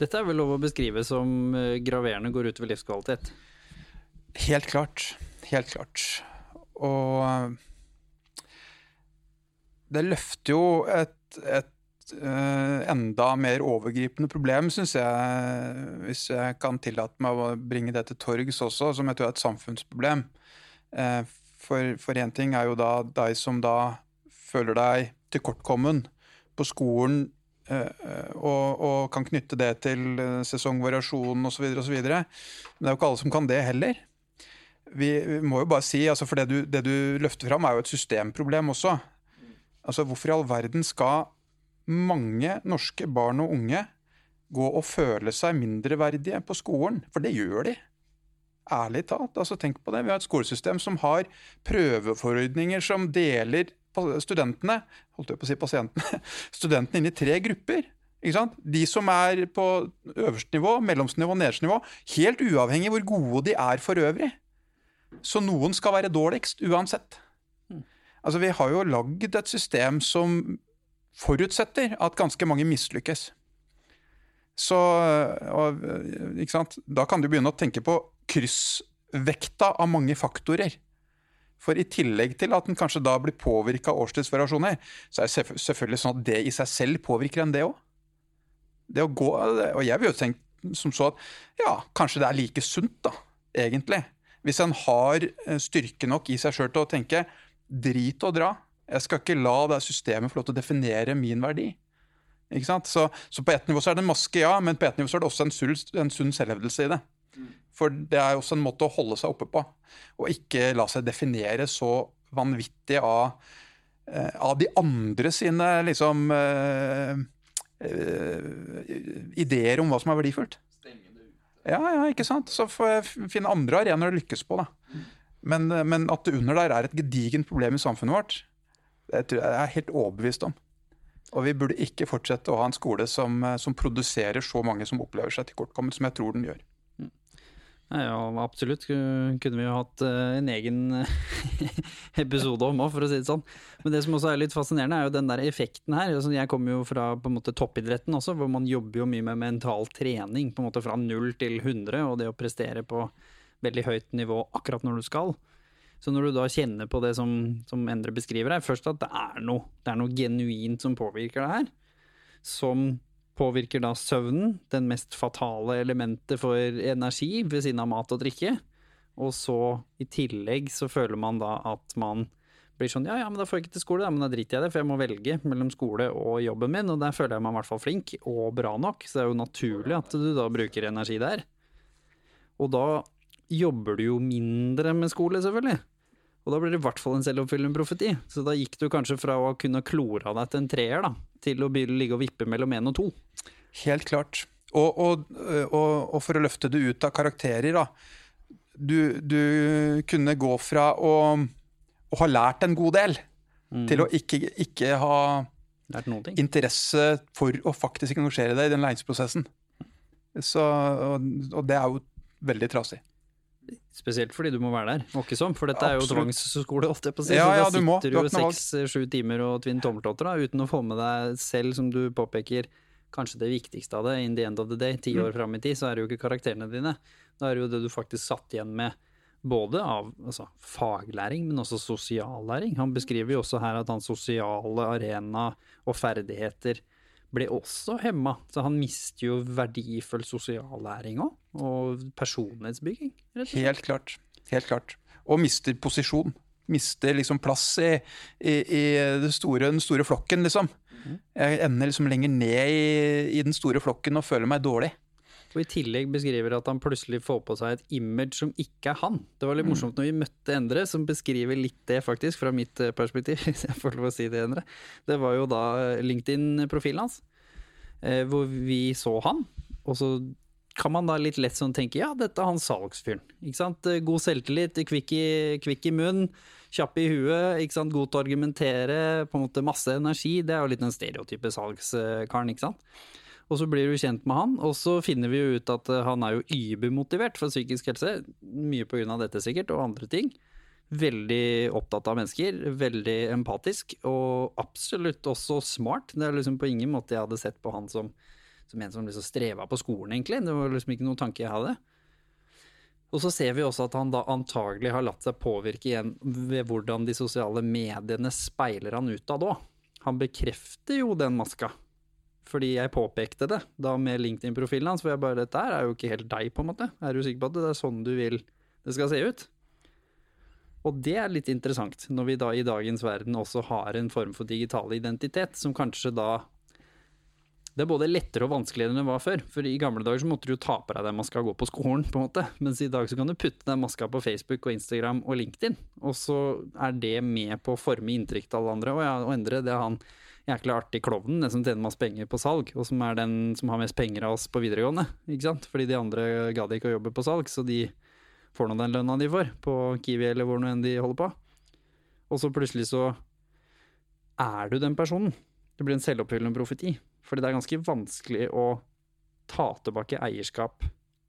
Dette er vel lov å beskrive som eh, graverende går utover livskvalitet? Helt klart. Helt klart. Og eh, det løfter jo et, et uh, enda mer overgripende problem, syns jeg, hvis jeg kan tillate meg å bringe det til torgs også, som jeg tror er et samfunnsproblem. Uh, for én ting er jo da deg som da føler deg tilkortkommen på skolen uh, og, og, kan knytte det til sesongvariasjon osv. osv. Men det er jo ikke alle som kan det heller vi, vi, må jo bare si, altså for det du, det du, løfter fram, er jo et systemproblem også. Altså Hvorfor i all verden skal mange norske barn og unge gå og føle seg mindreverdige på skolen? For det gjør de. Ærlig talt. altså Tenk på det. Vi har et skolesystem som har prøveforordninger som deler studentene holdt jeg på å si pasientene, studentene inn i tre grupper. De som er på øverste nivå, mellomste nederste nivå. Helt uavhengig hvor gode de er for øvrig. Så noen skal være dårligst uansett. Altså, vi har jo lagd et system som forutsetter at ganske mange mislykkes. Så og, Da kan du begynne å tenke på kryssvekta av mange faktorer. For i tillegg til at den kanskje da blir påvirka av årstidsvariasjoner, så er det selvfølgelig sånn at det i seg selv påvirker en det òg. Det å gå Og jeg vil jo tenke som så at ja, kanskje det er like sunt, da, egentlig. Hvis en har eh, styrke nok i seg sjøl til å tenke drit og dra, jeg skal ikke la det systemet få lov til å definere min verdi. Ikke sant? Så, så på ett nivå så er det en maske, ja, men på ett nivå så er det også en, sul, en sunn selvhevdelse i det. For det er også en måte å holde seg oppe på, og ikke la seg definere så vanvittig av, eh, av de andre sine liksom uh, uh, ideer om hva som er verdifullt. Ja, ja, ikke sant? Så får jeg finne andre arenaer å lykkes på. da. Men, men, at det under der er et gedigent problem i samfunnet vårt, det tror jeg er helt overbevist om. Og vi burde ikke fortsette å ha en skole som, som produserer så mange som opplever seg tilkortkommet, som jeg tror den gjør. Ja, absolutt. Kunne vi jo hatt eh, en egen episode om òg, for å si det sånn. Men det som også er litt fascinerende, er jo den der effekten her. Altså, jeg kommer jo fra på en måte toppidretten også, hvor man jobber jo mye med mental trening. På en måte fra null til 100, og det å prestere på veldig høyt nivå akkurat når du skal. Så når du da kjenner på det som, som Endre beskriver her, først at det er noe, det er noe genuint som påvirker det her, som påvirker da søvnen, den mest fatale elementet for energi ved siden av mat og drikke. Og så i tillegg så føler man da at man blir sånn ja ja, men da får jeg ikke til skole, da, men da driter jeg i det, for jeg må velge mellom skole og jobben min, og der føler jeg meg i hvert fall flink og bra nok, så det er jo naturlig at du da bruker energi der. Og da jobber du jo mindre med skole, selvfølgelig. Og da blir det i hvert fall en selvoppfyllende profeti. Så da gikk du kanskje fra å kunne klore deg til en treer, da, til å ligge og vippe mellom én og to. Helt klart. Og, og, og, og, for å løfte det ut av karakterer, da. Du, du kunne gå fra å, å, ha lært en god del, mm. til å ikke, ikke ha interesse for å faktisk engasjere deg i den læringsprosessen. Så, og det er jo veldig trasig. Spesielt fordi du må være der, ikke sånn, for dette er jo tvangsskole, ofte på si. Ja, ja, da sitter du jo seks-sju timer og tvinner tommeltotter uten å få med deg selv, som du påpeker, kanskje det viktigste av det, in the end of the day, ti år mm. fram i tid, så er det jo ikke karakterene dine. Da er det jo det du faktisk satt igjen med, både av altså, faglæring, men også sosiallæring. Han beskriver jo også her at hans sosiale arena og ferdigheter ble også hemma. Så han mister jo verdifull sosiallæring òg, og personlighetsbygging. Helt klart. Helt klart. Og mister posisjon mister liksom plass i, i, i store, den store flokken, liksom. Jeg ender liksom lenger ned i, i den store flokken og føler meg dårlig. Og i tillegg beskriver at han plutselig får på seg et image som ikke er han. Det var litt morsomt når vi møtte Endre, som beskriver litt det, faktisk, fra mitt eh, perspektiv. Hvis jeg får lov å si det, Endre. Det var jo da LinkedIn-profilen hans, eh, hvor vi så han. Og så kan man da litt lett sånn tenke ja, dette er han salgsfyren. Ikke sant? God selvtillit, kvikk i, kvikk i munnen, kjapp i huet, ikke sant? god til å argumentere, på en måte masse energi. Det er jo litt den stereotype salgskaren, ikke sant. Og så blir du kjent med han, og så finner vi jo ut at eh, han er jo übermotivert for psykisk helse. Mye av dette sikkert, og andre ting. Veldig opptatt av mennesker, veldig empatisk, og absolutt også smart. Det er liksom på ingen måte jeg hadde sett på han som, som en som liksom streva på skolen, egentlig. Det var liksom ikke noen tanke jeg hadde. Og så ser vi også at han da antagelig har latt seg påvirke igjen ved hvordan de sosiale mediene speiler han ut av da. Han bekrefter jo den maska fordi jeg påpekte det da med LinkedIn-profilen hans, for jeg bare Dette er jo ikke helt deg, på en måte. Er du sikker på at det er sånn du vil det skal se ut? Og det er litt interessant, når vi da i dagens verden også har en form for digital identitet, som kanskje da det er både lettere og vanskeligere enn det var før. For i gamle dager så måtte du jo ta på deg den maska og gå på skolen, på en måte. Mens i dag så kan du putte den maska på Facebook og Instagram og LinkedIn. Og så er det med på å forme inntrykk til alle andre. Og ja, å endre det han jæklig artig klovnen, den som tjener masse penger på salg, og som er den som har mest penger av oss på videregående. ikke sant? Fordi de andre gadd ikke å jobbe på salg, så de får nå den lønna de får på Kiwi eller hvor nå enn de holder på. Og så plutselig så er du den personen. Det blir en selvoppfyllende profeti. Fordi det er ganske vanskelig å ta tilbake eierskap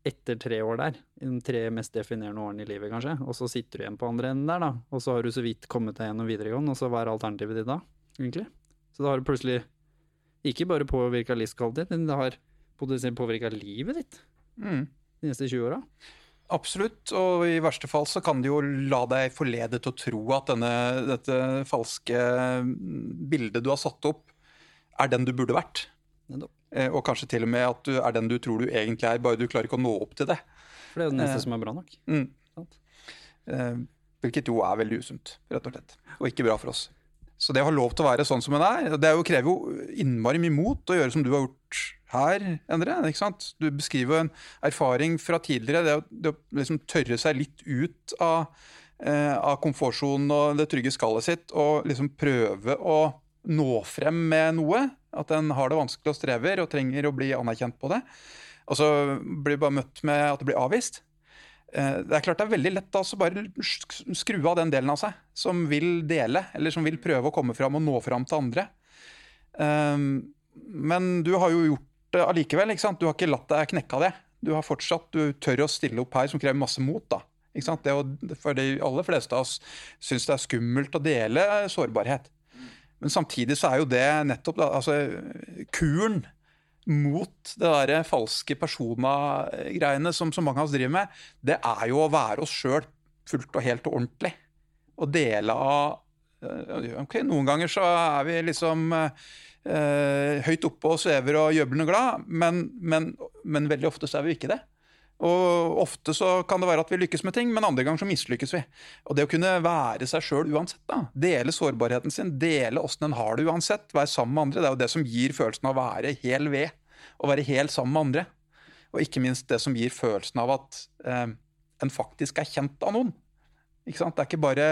etter tre år der. De tre mest definerende årene i livet, kanskje. Og så sitter du igjen på andre enden der, da. Og så har du så vidt kommet deg gjennom videregående, og så hva er alternativet ditt da, egentlig? Så det har plutselig ikke bare påvirka livskvaliteten men det har potensielt påvirka livet ditt Mm. de neste 20 åra. Absolutt, og i verste fall så kan det jo la deg forlede til å tro at denne, dette falske bildet du har satt opp, er den du burde vært. Nettopp. Eh, Og kanskje til og med at du er den du tror du egentlig er, bare du klarer ikke å nå opp til det. For det er jo det neste Eh. som er bra nok. Mm. Eh, Hvilket jo er veldig usunt, rett og slett. Og ikke bra for oss. Så det å ha lov til å være sånn som en er, det er jo, krever jo innmari mye mot å gjøre som du har gjort her, Endre. ikke sant? Du beskriver jo en erfaring fra tidligere. Det å, det å liksom tørre seg litt ut av, eh, av komfortsonen og det trygge skallet sitt, og liksom prøve å nå frem med noe. At en har det vanskelig og strever og trenger å bli anerkjent på det. Og så blir bare møtt med at det blir avvist. Eh, Det er klart det er veldig lett så bare skru av den delen av seg som vil dele, eller som vil prøve å komme fram og nå fram til andre. Um, Men du har jo gjort det allikevel. ikke sant? Du har ikke latt deg knekke av det. Du har fortsatt, du tør å stille opp her, som krever masse mot. da. Ikke sant? Det å, for de aller fleste av oss syns det er skummelt å dele sårbarhet. Men samtidig så er jo det nettopp da, altså, kuren mot det der falske persona-greiene som så mange av oss driver med, det er jo å være oss sjøl fullt og helt og ordentlig. Og dele av eh, Ok, noen ganger så er vi liksom eh, høyt oppe og svever og gjøblende glad, men, men, men veldig ofte så er vi ikke det. Og ofte så kan det være at vi lykkes med ting, men andre ganger så mislykkes vi. Og det å kunne være seg sjøl uansett, da, dele sårbarheten sin, dele åssen en har det uansett, være sammen med andre, det er jo det som gir følelsen av å være hel ved. Å være helt sammen med andre. Og ikke minst det som gir følelsen av at eh, en faktisk er kjent av noen. Ikke sant? Det er ikke bare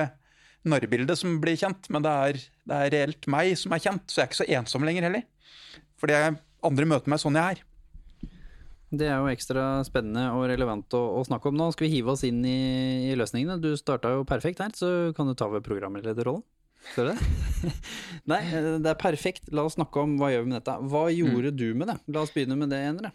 narrebildet som blir kjent, men det er, det er reelt meg som er kjent. Så jeg er ikke så ensom lenger heller. Fordi andre møter meg sånn jeg er. Det er jo ekstra spennende og relevant å, å snakke om nå. Skal vi hive oss inn i, i løsningene? Du starta jo perfekt her, så kan du ta over programlederrollen. Ser du det? Nei, eh, det er perfekt. La oss snakke om hva gjør vi med dette. Hva gjorde du med det? La oss begynne med det, Endre.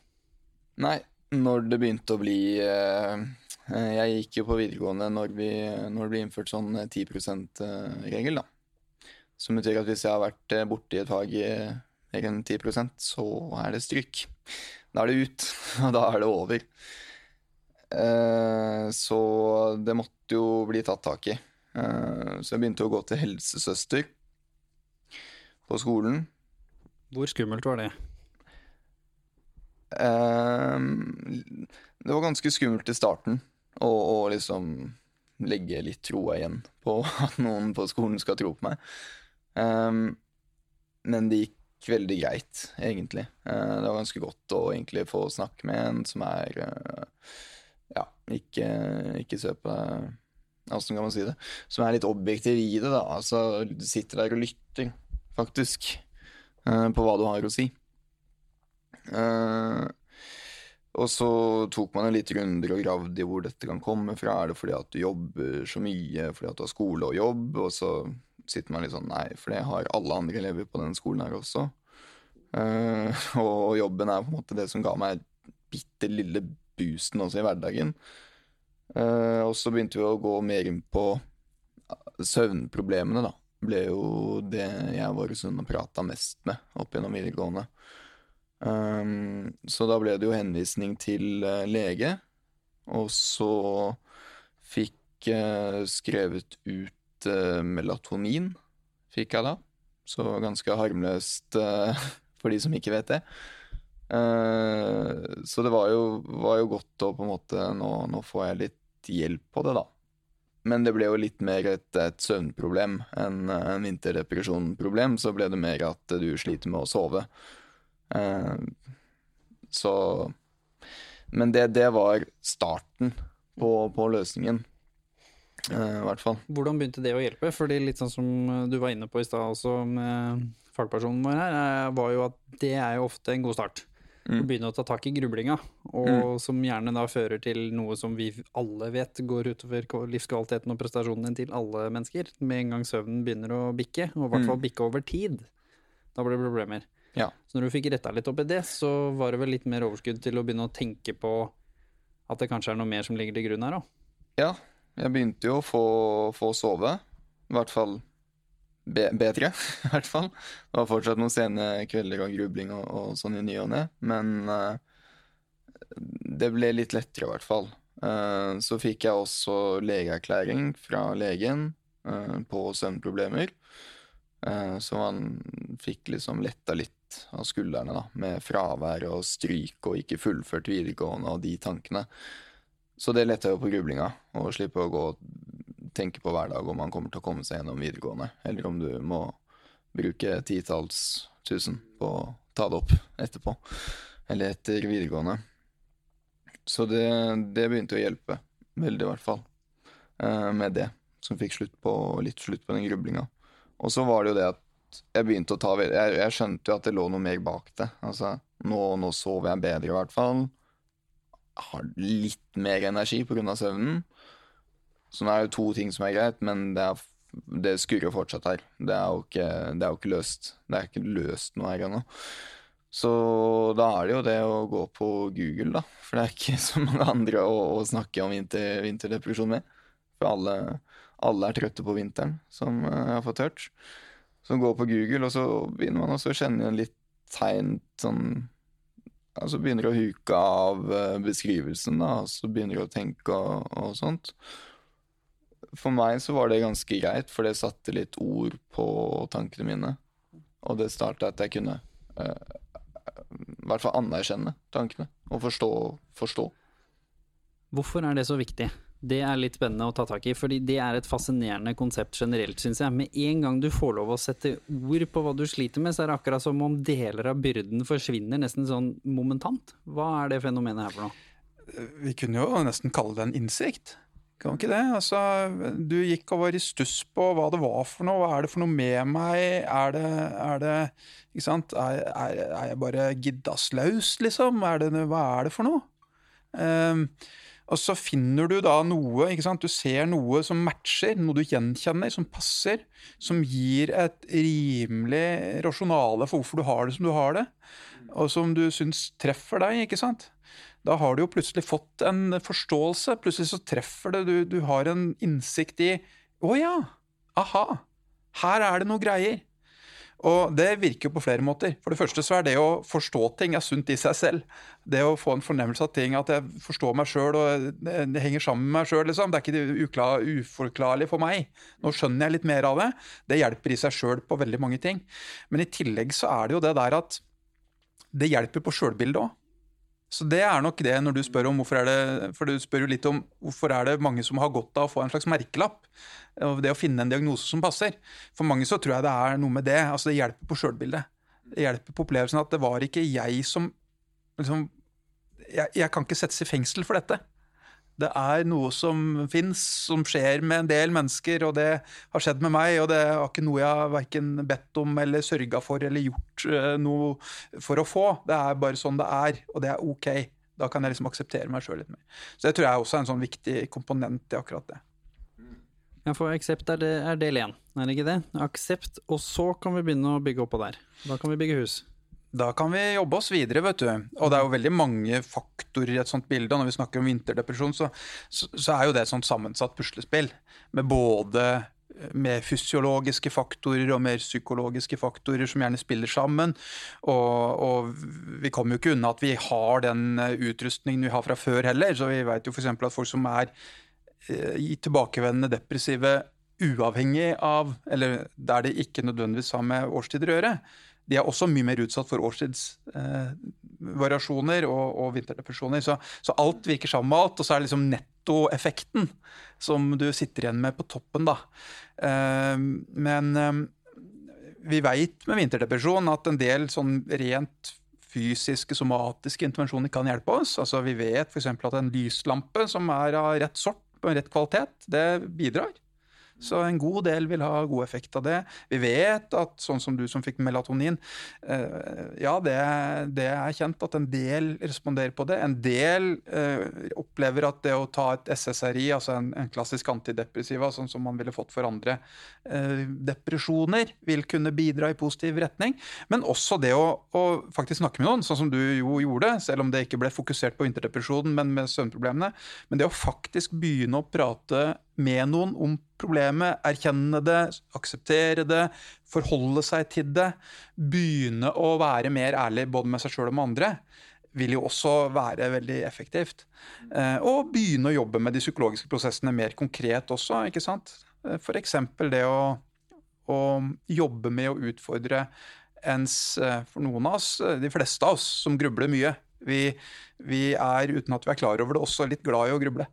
Nei, når det begynte å bli eh, eh, Jeg gikk jo på videregående når, vi, når det ble innført sånn 10 %-regel, da. Som betyr at hvis jeg har vært borti et fag i mer enn 10 så er det stryk. Da er det ut, og da er det over. Eh, så det måtte jo bli tatt tak i. Eh, så jeg begynte å gå til helsesøster på skolen. Hvor skummelt var det? Ehm, det var ganske skummelt i starten å, å liksom legge litt troa igjen på at noen på skolen skal tro på meg. Um, men det gikk veldig greit, egentlig. Uh, det var ganske godt å egentlig få snakke med en som er uh, Ja, ikke, ikke se på deg Åssen kan man si det? Som er litt objektiv i det, da. Altså sitter der og lytter, faktisk, uh, på hva du har å si. Og så tok man en litt runder og gravde i hvor dette kan komme fra. Er det fordi at du jobber så mye, fordi at du har skole og jobb? Og så sitter man litt sånn Nei, for det har alle andre elever på den skolen her også. Uh, og jobben er på en måte det som ga meg bitte lille boosten også i hverdagen. Uh, og så begynte vi å gå mer inn på søvnproblemene, da. Ble jo det jeg var sånn og prata mest med opp gjennom videregående. Um, så da ble det jo henvisning til uh, lege, og så fikk skrevet ut uh, melatonin, fikk jeg da. Så ganske harmløst uh, for de som ikke vet det. så det var jo, var jo, godt å på en måte nå, nå, får jeg litt hjelp på det, da. Men det ble jo litt mer et, et søvnproblem enn en vinterdepresjonproblem. Så ble det mer at du sliter med å sove. Eh, så Men det, det var starten på, på løsningen. Uh, hvert fall. Hvordan begynte det å hjelpe? Fordi litt sånn som du var inne på i stad også med fagpersonen vår her, eh, var jo at det er jo ofte en god start. Mm. Å begynne å ta tak i grublinga, og mm. som gjerne da fører til noe som vi alle vet går utover livskvaliteten og prestasjonen til alle mennesker. Med en gang søvnen begynner å bikke, og i hvert fall mm. bikke over tid. Da blir det problemer. Ja. Så når du fikk retta litt opp i det, så var det vel litt mer overskudd til å begynne å tenke på at det kanskje er noe mer som ligger til grunn her òg? Ja, jeg begynte jo å få, få sove. I hvert fall be, bedre, i hvert fall. Det var fortsatt noen sene kvelder og grubling og, og sånn i ny og ne, men uh, det ble litt lettere, i hvert fall. Uh, så fikk jeg også legeerklæring fra legen uh, på søvnproblemer. Så man fikk liksom letta litt av skuldrene, da, med fravær og stryk og ikke fullført videregående og de tankene. Så det letter jo på grublinga, å slippe å gå og tenke på hver dag om man kommer til å komme seg gjennom videregående, eller om du må bruke titalls tusen på å ta det opp etterpå, eller etter videregående. Så det, det begynte å hjelpe, veldig i hvert fall, eh, med det, som fikk slutt på, litt slutt på den grublinga. Og så var det jo det at jeg begynte å ta jeg, jeg, skjønte jo at det lå noe mer bak det. Altså, nå, nå sover jeg bedre, i hvert fall. Har litt mer energi pga. søvnen. Så nå er det to ting som er greit, men det, er, det skurrer fortsatt her. Det er, jo ikke, det er jo ikke løst. Det er ikke løst noe her ennå. Så da er det jo det å gå på Google, da. For det er ikke så mange andre å, å snakke om vinter, vinterdepresjon med. For alle, alle, er trøtte på vinteren, som jeg har fått hørt Så gå på Google, og så begynner man også å kjenne litt tegn sånn Altså begynner du å huke av eh, beskrivelsen, da, og så begynner du å tenke og, og, sånt. For meg så var det ganske greit, for det satte litt ord på tankene mine. Og det starta at jeg kunne uh, i hvert fall anerkjenne tankene, og forstå, forstå. Hvorfor er det så viktig? Det er litt spennende å ta tak i, fordi det er et fascinerende konsept generelt, syns jeg. Med en gang du får lov å sette ord på hva du sliter med, så er det akkurat som om deler av byrden forsvinner nesten sånn momentant. Hva er det fenomenet her for noe? Vi kunne jo nesten kalle det en innsikt. Kan ikke det? Altså, du gikk og var i stuss på hva det var for noe. Hva er det for noe med meg? Er det, er det Ikke sant? Er, er, er jeg bare giddaslaus, liksom? Det, hva er det for noe? Um, og så finner du da noe, ikke sant? du ser noe som matcher, noe du gjenkjenner, som passer, som gir et rimelig rasjonale for hvorfor du har det som du har det, og som du syns treffer deg, ikke sant. Da har du jo plutselig fått en forståelse, plutselig så treffer det, du, du har en innsikt i Å ja, aha, her er det noe greier. Og det virker jo på flere måter. For det første så er det å forstå ting er sunt i seg selv. Det å få en fornemmelse av ting, at jeg forstår meg sjøl og det henger sammen med meg sjøl, liksom. Det er ikke uklar, uforklarlig for meg. Nå skjønner jeg litt mer av det. Det hjelper i seg sjøl på veldig mange ting. Men i tillegg så er det jo det der at det hjelper på sjølbildet òg. Så det er nok det når du spør om hvorfor er det For du spør jo litt om hvorfor er det mange som har godt av å få en slags merkelapp. Det å finne en diagnose som passer. For mange så tror jeg det er noe med det. Altså det hjelper på sjølbildet. Det hjelper på opplevelsen at det var ikke jeg som liksom, jeg, jeg kan ikke settes i fengsel for dette. Det er noe som fins, som skjer med en del mennesker, og det har skjedd med meg. Og det er ikke noe jeg har verken bedt om eller sørga for eller gjort uh, noe for å få. Det er bare sånn det er, og det er OK. Da kan jeg liksom akseptere meg sjøl litt mer. Så det tror jeg også er en sånn viktig komponent i akkurat det. Ja, for aksept er, er del én, er det ikke det? Aksept, og så kan vi begynne å bygge oppå der. Da kan vi bygge hus. Da kan vi jobbe oss videre, vet du. Og det er jo veldig mange faktorer i et sånt bilde. Og når vi snakker om vinterdepresjon, så, så, så er jo det et sånt sammensatt puslespill. Med både mer fysiologiske faktorer og mer psykologiske faktorer som gjerne spiller sammen. Og, og vi kommer jo ikke unna at vi har den utrustningen vi har fra før heller. Så vi vet jo f.eks. at folk som er eh, i tilbakevendende depressive uavhengig av, eller der det ikke nødvendigvis har med årstider å gjøre, de er også mye mer utsatt for årstidsvariasjoner eh, og, og, vinterdepresjoner. Så, så, alt virker sammen med alt, og så er det liksom nettoeffekten som du sitter igjen med på toppen, da. Eh, men eh, vi veit med vinterdepresjon at en del sånn rent fysiske, somatiske intervensjoner kan hjelpe oss. Altså Vi vet f.eks. at en lyslampe som er av rett sort, på rett kvalitet, det bidrar. Så en god del vil ha god effekt av det. Vi vet at sånn som du som fikk melatonin, eh, ja, det, det er kjent at en del responderer på det. En del eh, opplever at det å ta et SSRI, altså en, en klassisk antidepressiva, sånn som man ville fått for andre eh, depresjoner, vil kunne bidra i positiv retning. Men også det å, å, faktisk snakke med noen, sånn som du jo gjorde, selv om det ikke ble fokusert på vinterdepresjonen, men med søvnproblemene. Men det å faktisk begynne å prate med noen om problemet, erkjenne det, akseptere det, forholde seg til det, begynne å være mer ærlig både med seg sjøl og med andre, vil jo også være veldig effektivt. Eh, og begynne å jobbe med de psykologiske prosessene mer konkret også. ikke sant? Eh, F.eks. det å, å, jobbe med å utfordre ens eh, For noen av oss, de fleste av oss, som grubler mye. Vi, vi er, uten at vi er klar over det, også litt glad i å gruble.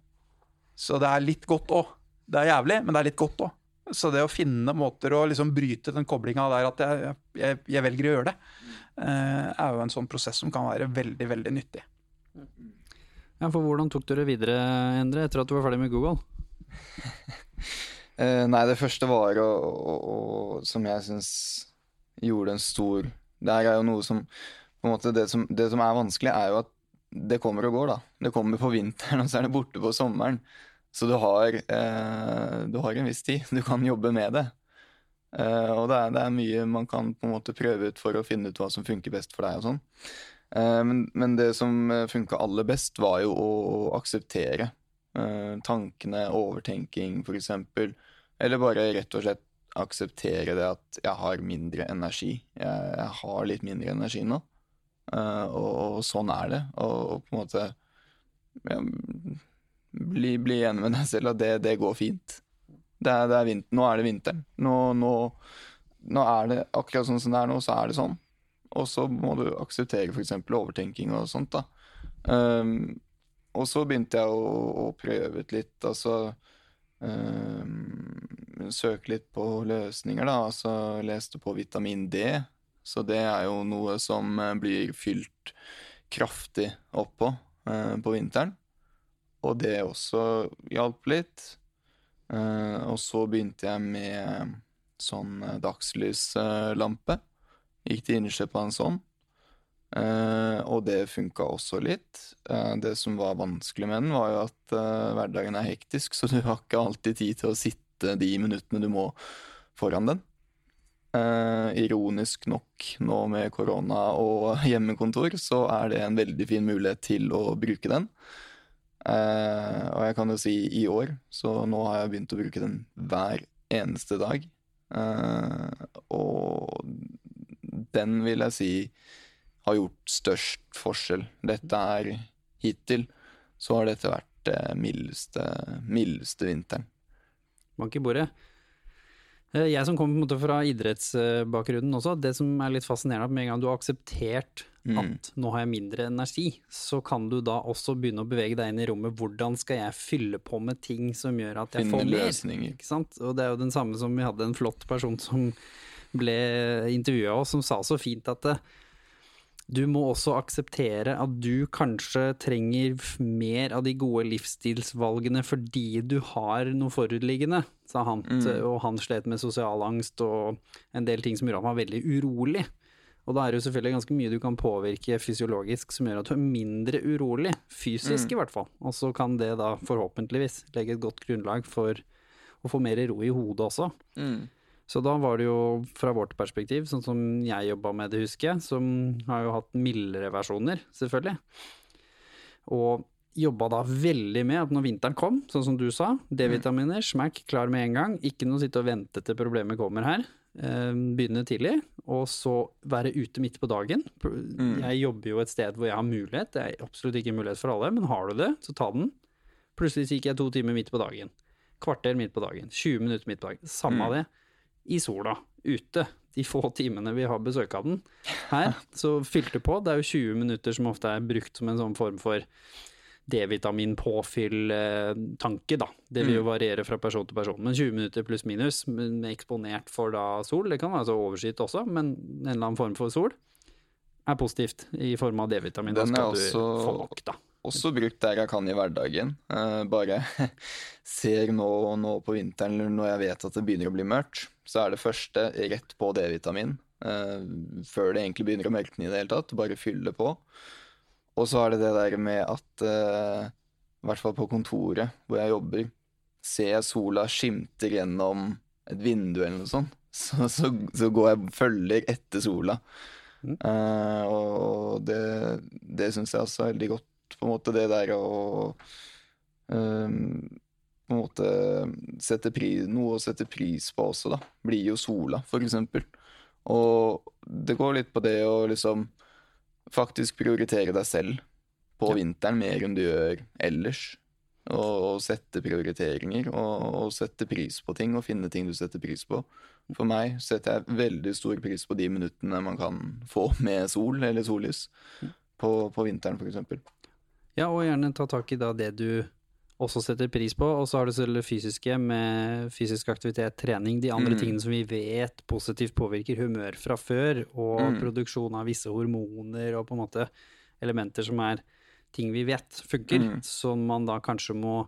Så det er litt godt òg. Det er jævlig, men det er litt godt òg. Så det å finne måter å liksom bryte den koblinga der at jeg, jeg, jeg, velger å gjøre det, eh, er jo en sånn prosess som kan være veldig, veldig nyttig. Ja, for hvordan tok du det videre, Endre, etter at du var ferdig med Google? eh, nei, det første var å, å, å Som jeg syns gjorde en stor Det er jo noe som på en måte det som, det som er vanskelig, er jo at det kommer og går, da. Det kommer på vinteren, og så er det borte på sommeren. Så du har, eh, du har, en viss tid. Du kan jobbe med det. Eh, og det er, det er, mye man kan på en måte prøve ut for å finne ut hva som funker best for deg. og sånn. Eh, men, men, det som eh, funka aller best, var jo å, akseptere eh, tankene, overtenking f.eks. Eller bare rett og slett akseptere det at jeg har mindre energi. Jeg, jeg har litt mindre energi nå. Uh, og, og, sånn er det. Og, og på en måte ja, bli, bli, enig med deg selv at det, det går fint. Det er, det er vinter, nå er det vinteren. Nå, nå, nå, er det akkurat sånn som det er nå, så er det sånn. Og så må du akseptere f.eks. overtenking og sånt, da. Um, og så begynte jeg å, å prøve ut litt, altså um, Søke litt på løsninger, da. Altså leste på vitamin D. Så det er jo noe som eh, blir fylt kraftig opp på uh, på vinteren og det også hjalp litt. Eh, og så begynte jeg med sånn uh, dagslyslampe. Gikk til innkjøp av en sånn. Uh, og det funka også litt. det som var vanskelig med den, var jo at hverdagen er hektisk, så du har ikke alltid tid til å sitte de minuttene du må foran den. Ironisk nok, nå med korona og hjemmekontor, så er det en veldig fin mulighet til å bruke den. Uh, og jeg kan jo si i år, så nå har jeg begynt å bruke den hver eneste dag. Uh, og den vil jeg si har gjort størst forskjell. Dette er hittil så har dette vært det mildeste, mildeste vinteren. Bank i bordet. Eh, jeg som kommer på en måte fra idrettsbakgrunnen også, det som er litt fascinerende, at med en gang du har akseptert Mm. at nå har jeg mindre energi, så kan du da også begynne å bevege deg inn i rommet. Hvordan skal jeg fylle på med ting som gjør at jeg Finne får mer? løsninger. Ikke sant? Og det er jo den samme som vi hadde en flott person som ble intervjua oss, som sa så fint at det, du må også akseptere at du kanskje trenger mer av de gode livsstilsvalgene fordi du har noe forutliggende, sa han. Og han slet med sosial angst og en del ting som gjorde han var veldig urolig. Og da er det jo selvfølgelig ganske mye du kan påvirke fysiologisk som gjør at du er mindre urolig, fysisk i hvert fall. Og så kan det da forhåpentligvis legge et godt grunnlag for å få mer ro i hodet også. Mm. Så da var det jo fra vårt perspektiv, sånn som jeg jobba med det, husker jeg, som har jo hatt mildere versjoner, selvfølgelig. Og jobba da veldig med at når vinteren kom, sånn som du sa, D-vitaminer, smack, klar med en gang. Ikke noe sitte og vente til problemet kommer her. Eh, Begynne tidlig, og så være ute midt på dagen. Jeg jobber jo et sted hvor jeg har mulighet, det er absolutt ikke mulighet for alle, men har du det, så ta den. Plutselig gikk jeg to timer midt på dagen. Kvarter midt på dagen. 20 minutter midt på dagen. Samme av det. I sola. Ute. De få timene vi har besøk av den. Her. Så fylte på. Det er jo 20 minutter som ofte er brukt som en sånn form for D-vitaminpåfyll-tanke, da. Det vil jo variere fra person til person. Men 20 minutter pluss minus med eksponert for da sol, det kan være altså overskyet også, men en eller annen form for sol er positivt i form av D-vitamin. Den er også-. Også brukt der jeg kan i hverdagen. Eh, bare ser nå, nå på vinteren eller når jeg vet at det begynner å bli mørkt, så er det første rett på D-vitamin. eh, før det egentlig begynner å mørkne i det hele tatt. Bare fylle på. Og så er det det der med at eh, I hvert fall på kontoret hvor jeg jobber, ser jeg sola skimter gjennom et vindu eller noe sånt, så, så, så går jeg følger etter sola. Uh, og det, det syns jeg også er veldig godt. På en måte det der å um, på en måte sette pris, Noe å sette pris på også, da. Blir jo sola, for eksempel. Og det går litt på det å liksom faktisk prioritere deg selv på vinteren mer enn du gjør ellers. Og, og sette prioriteringer og, og sette pris på ting og finne ting du setter pris på. For meg setter jeg veldig stor pris på de minuttene man kan få med sol eller sollys på, på vinteren, eksempel. Ja, og gjerne ta tak i da det du også setter pris på, og så har du selv det fysiske med fysisk aktivitet, trening, de andre Mm. tingene som vi vet positivt påvirker humør fra før, og Mm. produksjon av visse hormoner og på en måte elementer som er ting vi vet funker, Mm. som man da kanskje må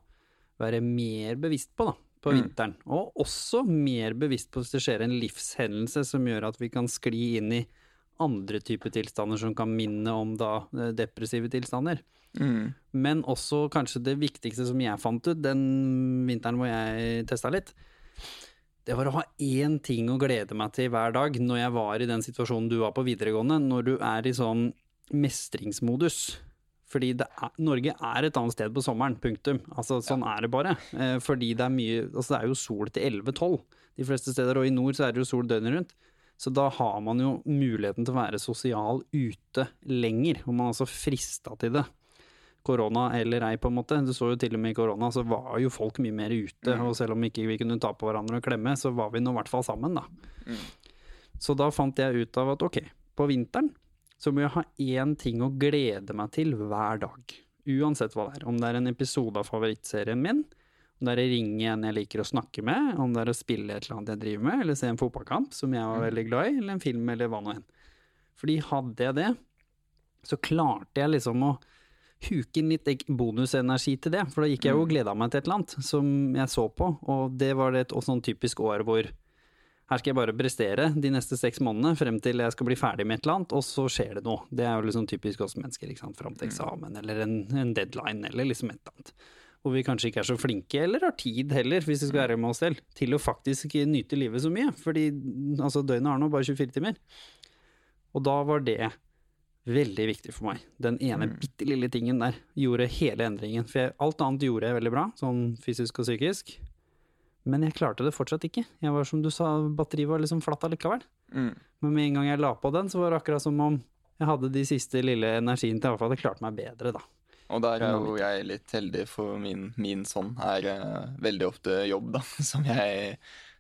være mer bevisst på da, på Mm. vinteren. Og også mer bevisst på hvis det skjer en livshendelse som gjør at vi kan skli inn i andre typer tilstander som kan minne om da eh, depressive tilstander. Mm. Men også kanskje det viktigste som jeg fant ut den vinteren hvor jeg testa litt, det var å ha én ting å glede meg til hver dag når jeg var i den situasjonen du var på videregående, når du er i sånn mestringsmodus. Fordi det er, Norge er et annet sted på sommeren, punktum. Altså, sånn er det bare. Eh, fordi det er mye Altså, det er jo sol til 11-12 de fleste steder, og i nord så er det jo sol døgnet rundt. Så da har man jo muligheten til å være sosial ute lenger, og man er altså frista til det korona eller ei, på en måte. Du så jo til og med i korona, så var jo folk mye mer ute. Og selv om ikke vi kunne ta på hverandre og klemme, så var vi nå i hvert fall sammen, da. Så da fant jeg ut av at ok, på vinteren så må jeg ha én ting å glede meg til hver dag. Uansett hva det er. Om det er en episode av favorittserien min, om det er å ringe en jeg liker å snakke med, om det er å spille et eller annet jeg driver med, eller se en fotballkamp som jeg var veldig glad i, eller en film, eller hva nå enn. Fordi hadde jeg det, så klarte jeg liksom å huke inn litt bonusenergi til det, for da gikk jeg jo og gleda meg til et eller annet som jeg så på, og det var det et sånn typisk år hvor her skal jeg bare prestere de neste seks månedene frem til jeg skal bli ferdig med et eller annet, og så skjer det noe. Det er jo liksom typisk oss mennesker, ikke sant, fram til eksamen eller en, en deadline eller liksom et eller annet. Hvor vi kanskje ikke er så flinke, eller har tid heller, hvis vi skal være med oss selv, til å faktisk nyte livet så mye. Fordi altså, døgnet har nå bare 24 timer. Og da var det veldig viktig for meg. Den ene bitte lille tingen der gjorde hele endringen. For jeg, alt annet gjorde jeg veldig bra, sånn fysisk og psykisk. Men jeg klarte det fortsatt ikke. Jeg var som du sa, batteriet var liksom flatt allikevel. Mm. Men med en gang jeg la på den, så var det akkurat som om jeg hadde de siste lille energien til hvert hadde klart meg bedre, da. Og der er jo jeg litt heldig, for min, min sånn er uh, veldig ofte jobb, da, som jeg,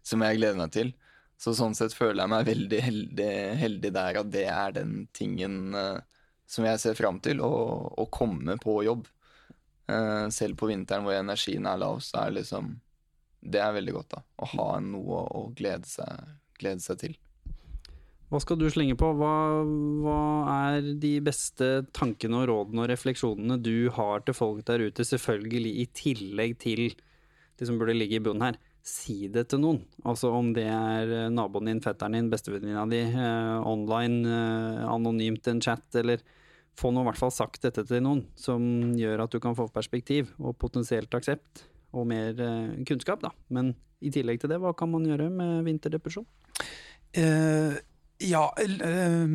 som jeg gleder meg til. Så sånn sett føler jeg meg veldig heldig, heldig der at det er den tingen uh, som jeg ser fram til, å, å komme på jobb. Uh, selv på vinteren hvor energien er lav, så er det liksom Det er veldig godt, da. Å ha noe å glede seg, glede seg til. Hva skal du slenge på? Hva, hva, er de beste tankene og rådene og refleksjonene du har til folk der ute, selvfølgelig i tillegg til det som burde ligge i bunnen her? Si det til noen. Altså om det er eh, naboen din, fetteren din, bestevenninna di, eh, online, eh, anonymt en chat, eller få nå i hvert fall sagt dette til noen, som gjør at du kan få perspektiv og potensielt aksept og mer eh, kunnskap, da. Men i tillegg til det, hva kan man gjøre med vinterdepresjon? Eh, ja, eh,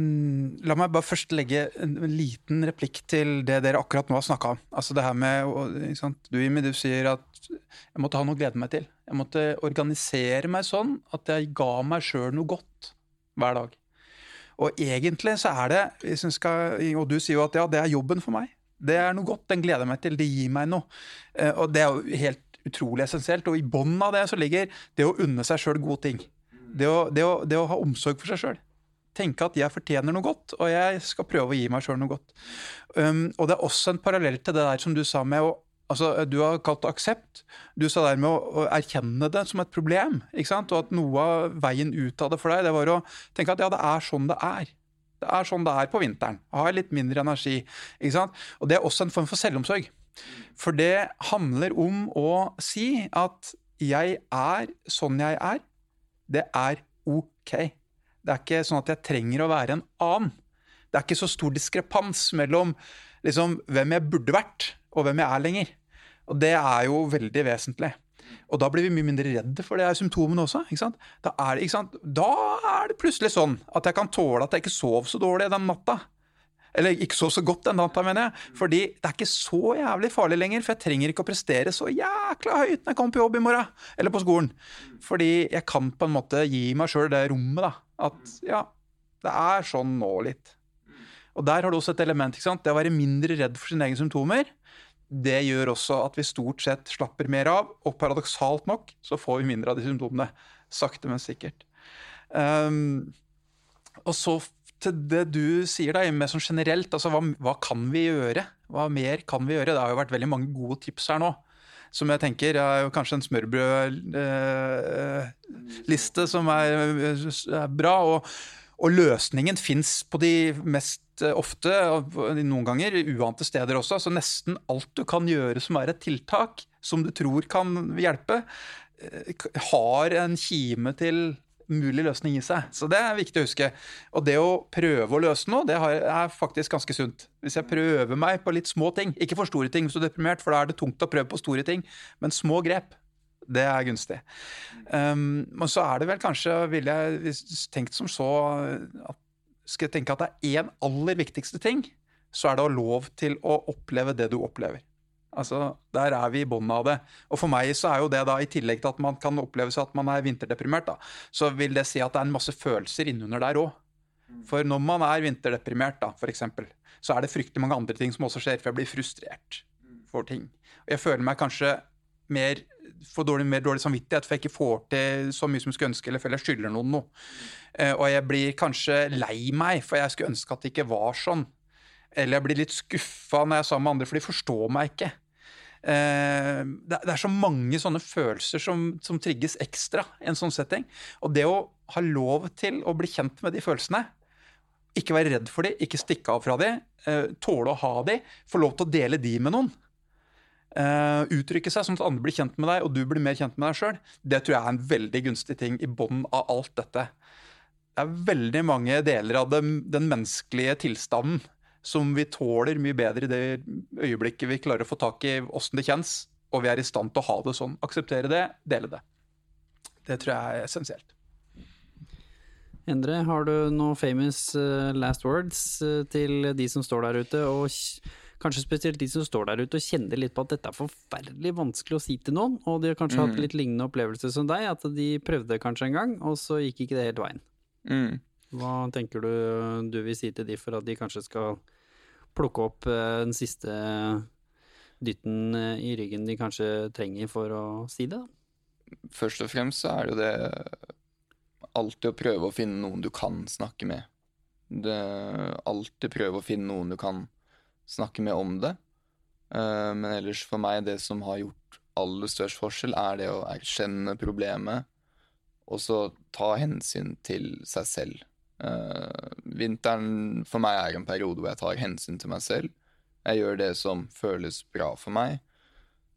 la meg bare først legge en, liten replikk til det dere akkurat nå har snakka om. Altså det her med Du Jimmy, du sier at jeg måtte ha noe å glede meg til. Jeg måtte organisere meg sånn at jeg ga meg sjøl noe godt hver dag. Og egentlig så er det, skal, og du sier jo at ja, det er jobben for meg. Det er noe godt, den gleder jeg meg til. Det gir meg noe. Eh, og det er jo helt utrolig essensielt. Og i bunnen av det så ligger det å unne seg sjøl gode ting. Det å, det, å, det å, ha omsorg for seg sjøl. Tenke at jeg fortjener noe godt, og jeg skal prøve å gi meg sjøl noe godt. Um, og det er også en parallell til det der som du sa med å Altså, du har kalt det aksept. Du sa der med å, å, erkjenne det som et problem. ikke sant? Og at noe av veien ut av det for deg, det var å tenke at ja, det er sånn det er. Det er sånn det er på vinteren. Har litt mindre energi. ikke sant? Og det er også en form for selvomsorg. For det handler om å si at jeg er sånn jeg er. Det er OK. Det er ikke sånn at jeg trenger å være en annen. Det er ikke så stor diskrepans mellom liksom, hvem jeg burde vært, og hvem jeg er lenger. Og det er jo veldig vesentlig. Og da blir vi mye mindre redde for det er symptomene også. Ikke sant? Da, er det, ikke sant? da er det plutselig sånn at jeg kan tåle at jeg ikke sov så dårlig den natta. Eller ikke sov så godt den natta, mener jeg. Fordi det er ikke så jævlig farlig lenger, for jeg trenger ikke å prestere så jækla høyt når jeg kommer på jobb i morgen. Eller på skolen. Fordi jeg kan på en måte gi meg sjøl det rommet, da. At ja, det er sånn nå litt. Og der har du også et element. ikke sant? Det å være mindre redd for sine egne symptomer det gjør også at vi stort sett slapper mer av, og paradoksalt nok så får vi mindre av de symptomene. Sakte, men sikkert. Um, og så til det du sier, da, med sånn generelt. altså hva, hva, kan vi gjøre? Hva mer kan vi gjøre? Det har jo vært veldig mange gode tips her nå. Som jeg tenker er jo kanskje en smørbrødliste eh, som er, er bra. og og løsningen fins på de mest eh, ofte, noen ganger uante steder også. Så nesten alt du kan gjøre som er et tiltak, som du tror kan hjelpe, eh, har en kime til mulig løsning i seg. Så det er viktig å huske. Og det å prøve å løse noe, det er faktisk ganske sunt. Hvis jeg prøver meg på litt små ting, ikke for store ting hvis du er deprimert, for da er det tungt å prøve på store ting, men små grep. Det er gunstig. Um, men så er det vel kanskje, ville jeg tenkt som så at Skal jeg tenke at det er én aller viktigste ting, så er det å ha lov til å oppleve det du opplever. Altså, Der er vi i bånn av det. Og for meg så er jo det da, i tillegg til at man kan oppleve seg at man er vinterdeprimert, da, så vil det si at det er en masse følelser innunder der òg. For når man er vinterdeprimert, da, eksempel, så er det fryktelig mange andre ting som også skjer, for jeg blir frustrert for ting. Og jeg føler meg kanskje mer får dårlig, mer dårlig samvittighet for jeg ikke får til så mye som jeg skulle ønske, eller føler jeg skylder noen noe. Uh, og jeg blir kanskje lei meg, for jeg skulle ønske at det ikke var sånn. Eller jeg blir litt skuffa når jeg er sammen med andre, for de forstår meg ikke. Uh, det, er så mange sånne følelser som, som trigges ekstra i en sånn setting. Og det å ha lov til å bli kjent med de følelsene, ikke være redd for de, ikke stikke av fra de, uh, tåle å ha de, få lov til å dele de med noen, Uh, uttrykke seg sånn at andre blir kjent med deg, og du blir mer kjent med deg sjøl, det tror jeg er en veldig gunstig ting i bånn av alt dette. Det er veldig mange deler av det, den menneskelige tilstanden som vi tåler mye bedre i det øyeblikket vi klarer å få tak i åssen det kjennes, og vi er i stand til å ha det sånn. Akseptere det, dele det. Det tror jeg er essensielt. Endre, har du noen famous uh, last words uh, til de som står der ute og Kanskje spesielt de som står der ute og kjenner litt på at dette er forferdelig vanskelig å si til noen, og de har kanskje mm. hatt litt lignende opplevelse som deg, at de prøvde kanskje en gang, og så gikk ikke det helt veien. Mm. Hva tenker du du vil si til de for at de kanskje skal plukke opp eh, den siste dytten eh, i ryggen de kanskje trenger for å si det? Først og fremst så er det jo det alltid å prøve å finne noen du kan snakke med. Det, alltid prøve å finne noen du kan snakke med om det. Eh, men ellers for meg, det som har gjort aller størst forskjell, er det å erkjenne problemet, og så ta hensyn til seg selv. Uh, vinteren for meg er en periode hvor jeg tar hensyn til meg selv. Jeg gjør det som føles bra for meg.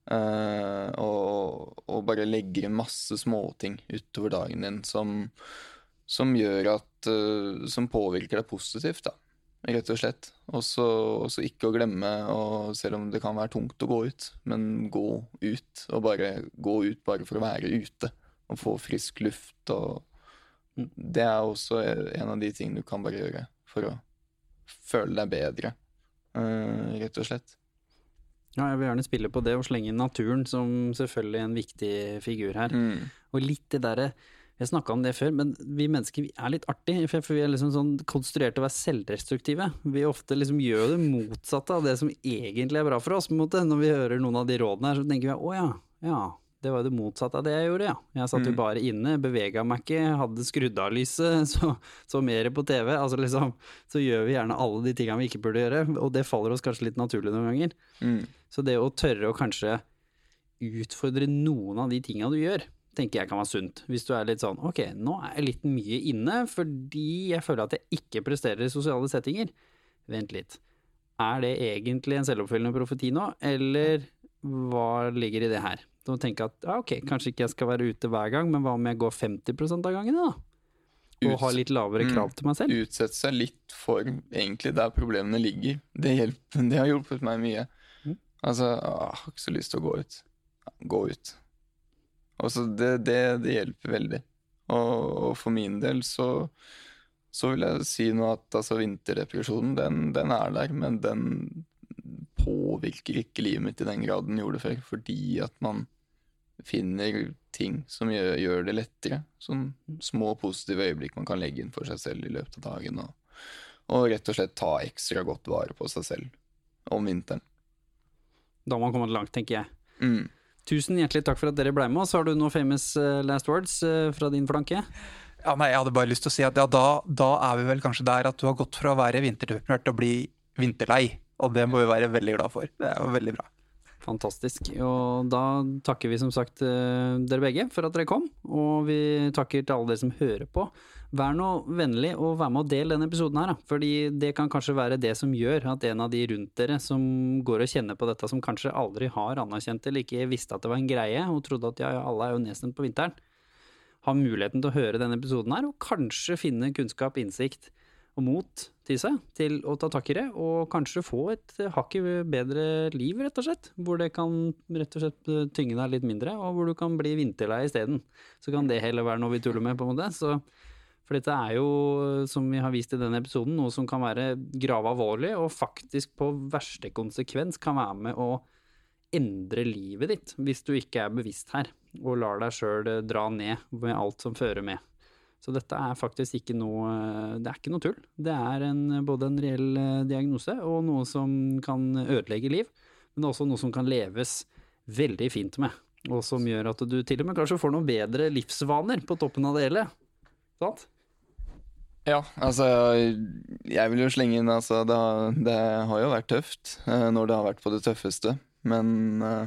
Uh, og, og, bare legger inn masse småting utover dagen din som, som gjør at uh, Som påvirker deg positivt, da. Rett og slett. Og så ikke å glemme, og selv om det kan være tungt å gå ut, men gå ut. Og bare gå ut bare for å være ute. Og få frisk luft og. Det er også en av de tingene du kan bare gjøre for å føle deg bedre, uh, rett og slett. Ja, jeg vil gjerne spille på det og slenge inn naturen som selvfølgelig en viktig figur her. Mm. Og litt det derre Jeg snakka om det før, men vi mennesker vi er litt artige. For vi er liksom sånn konstruert til å være selvdestruktive. Vi ofte liksom gjør det motsatte av det som egentlig er bra for oss. Når vi hører noen av de rådene her, så tenker vi å ja, ja, det var jo det motsatte av det jeg gjorde, ja. Jeg satt jo mm. bare inne, bevega meg ikke, hadde skrudd av lyset, så, så mer på TV. Altså liksom, så gjør vi gjerne alle de tingene vi ikke burde gjøre, og det faller oss kanskje litt naturlig noen ganger. Mm. Så det å tørre å kanskje utfordre noen av de tinga du gjør, tenker jeg kan være sunt. Hvis du er litt sånn ok, nå er jeg litt mye inne fordi jeg føler at jeg ikke presterer i sosiale settinger. Vent litt. Er det egentlig en selvoppfyllende profeti nå, eller hva ligger i det her? Og tenke at ja, ok, kanskje ikke jeg skal være ute hver gang, men hva om jeg går 50% av gangene, da? Og har litt lavere krav til meg selv? Mm. Utsette seg litt for egentlig der problemene ligger. Det, hjelper, det har hjulpet meg mye. Mm. Altså, jeg har ikke så lyst til å gå ut. Gå ut. Og så det, det, det, hjelper veldig. Og, og, for min del så, så vil jeg si nå at altså, vinterdepresjonen, den, den er der, men den påvirker ikke livet mitt i den grad den gjorde før. Fordi at man finner ting som gjør, gjør, det lettere. Sånn små positive øyeblikk man kan legge inn for seg selv i løpet av dagen. Og, og rett og slett ta ekstra godt vare på seg selv om vinteren. Da har man kommet langt, tenker jeg. Mm. Tusen hjertelig takk for at dere ble med oss. Har du noen famous uh, last words uh, fra din flanke? Ja, nei, Jeg hadde bare lyst til å si at ja, da, da er vi vel kanskje der at du har gått fra å være vinterdeprimert til å bli vinterlei. Og det må vi være veldig glad for. Det er jo veldig bra. Fantastisk. Og da takker vi som sagt eh, dere begge for at dere kom, og vi takker til alle dere som hører på. Vær nå vennlig og vær med og del denne episoden her, fordi det kan kanskje være det som gjør at en av de rundt dere som går og kjenner på dette, som kanskje aldri har anerkjent eller ikke visste at det var en greie, og trodde at ja, ja, alle er jo nedstemt på vinteren, har muligheten til å høre denne episoden her, og kanskje finne kunnskap, innsikt og mot til seg til å ta tak i det, og kanskje få et hakket bedre liv, rett og slett. Hvor det kan rett og slett tynge deg litt mindre, og hvor du kan bli vinterlei isteden. Så kan det heller være noe vi tuller med, på en måte. Så, for dette er jo, som vi har vist i denne episoden, noe som kan være gravalvorlig, og faktisk på verste konsekvens kan være med å endre livet ditt, hvis du ikke er bevisst her, og lar deg sjøl dra ned med alt som fører med. Så dette er faktisk ikke noe Det er ikke noe tull. Det er en, både en reell eh, diagnose og noe som kan ødelegge liv, men også noe som kan leves veldig fint med. Og som gjør at du til og med kanskje får noen bedre livsvaner på toppen av det hele. Sant? Ja, altså Jeg vil jo slenge inn altså det har, det har jo vært tøft eh, når det har vært på det tøffeste, men uh,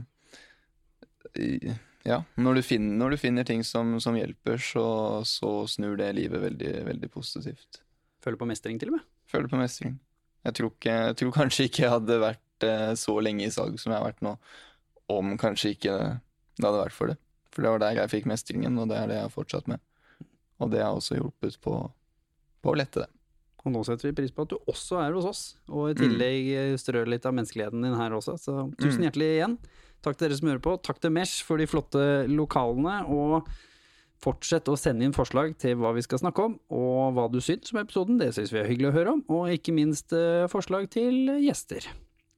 ja, når du finner, når du finner ting som, som hjelper, så, så, snur det livet veldig, veldig positivt. Føler på mestring, til og med? Føler på mestring. Jeg tror, ikke, jeg tror kanskje ikke jeg hadde vært eh, så lenge i salg som jeg har vært nå, om kanskje ikke det hadde vært for det. For det var der jeg fikk mestringen, og det er det jeg har fortsatt med. Og det har også hjulpet på, på å lette det. Og nå setter vi pris på at du også er hos oss, og i tillegg mm. strør litt av menneskeligheten din her også. Så tusen mm. hjertelig igjen. Takk til dere som hører på. Takk til Mesh for de flotte lokalene. Og fortsett å sende inn forslag til hva vi skal snakke om, og hva du syns om episoden. Det syns vi er hyggelig å høre om. Og ikke minst eh, forslag til gjester.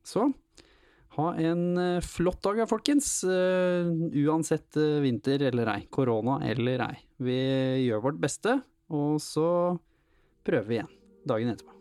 Så ha en eh, flott dag, folkens. Uh, uansett vinter eller ei, korona eller ei. Vi gjør vårt beste, og så prøver vi igjen dagen etterpå.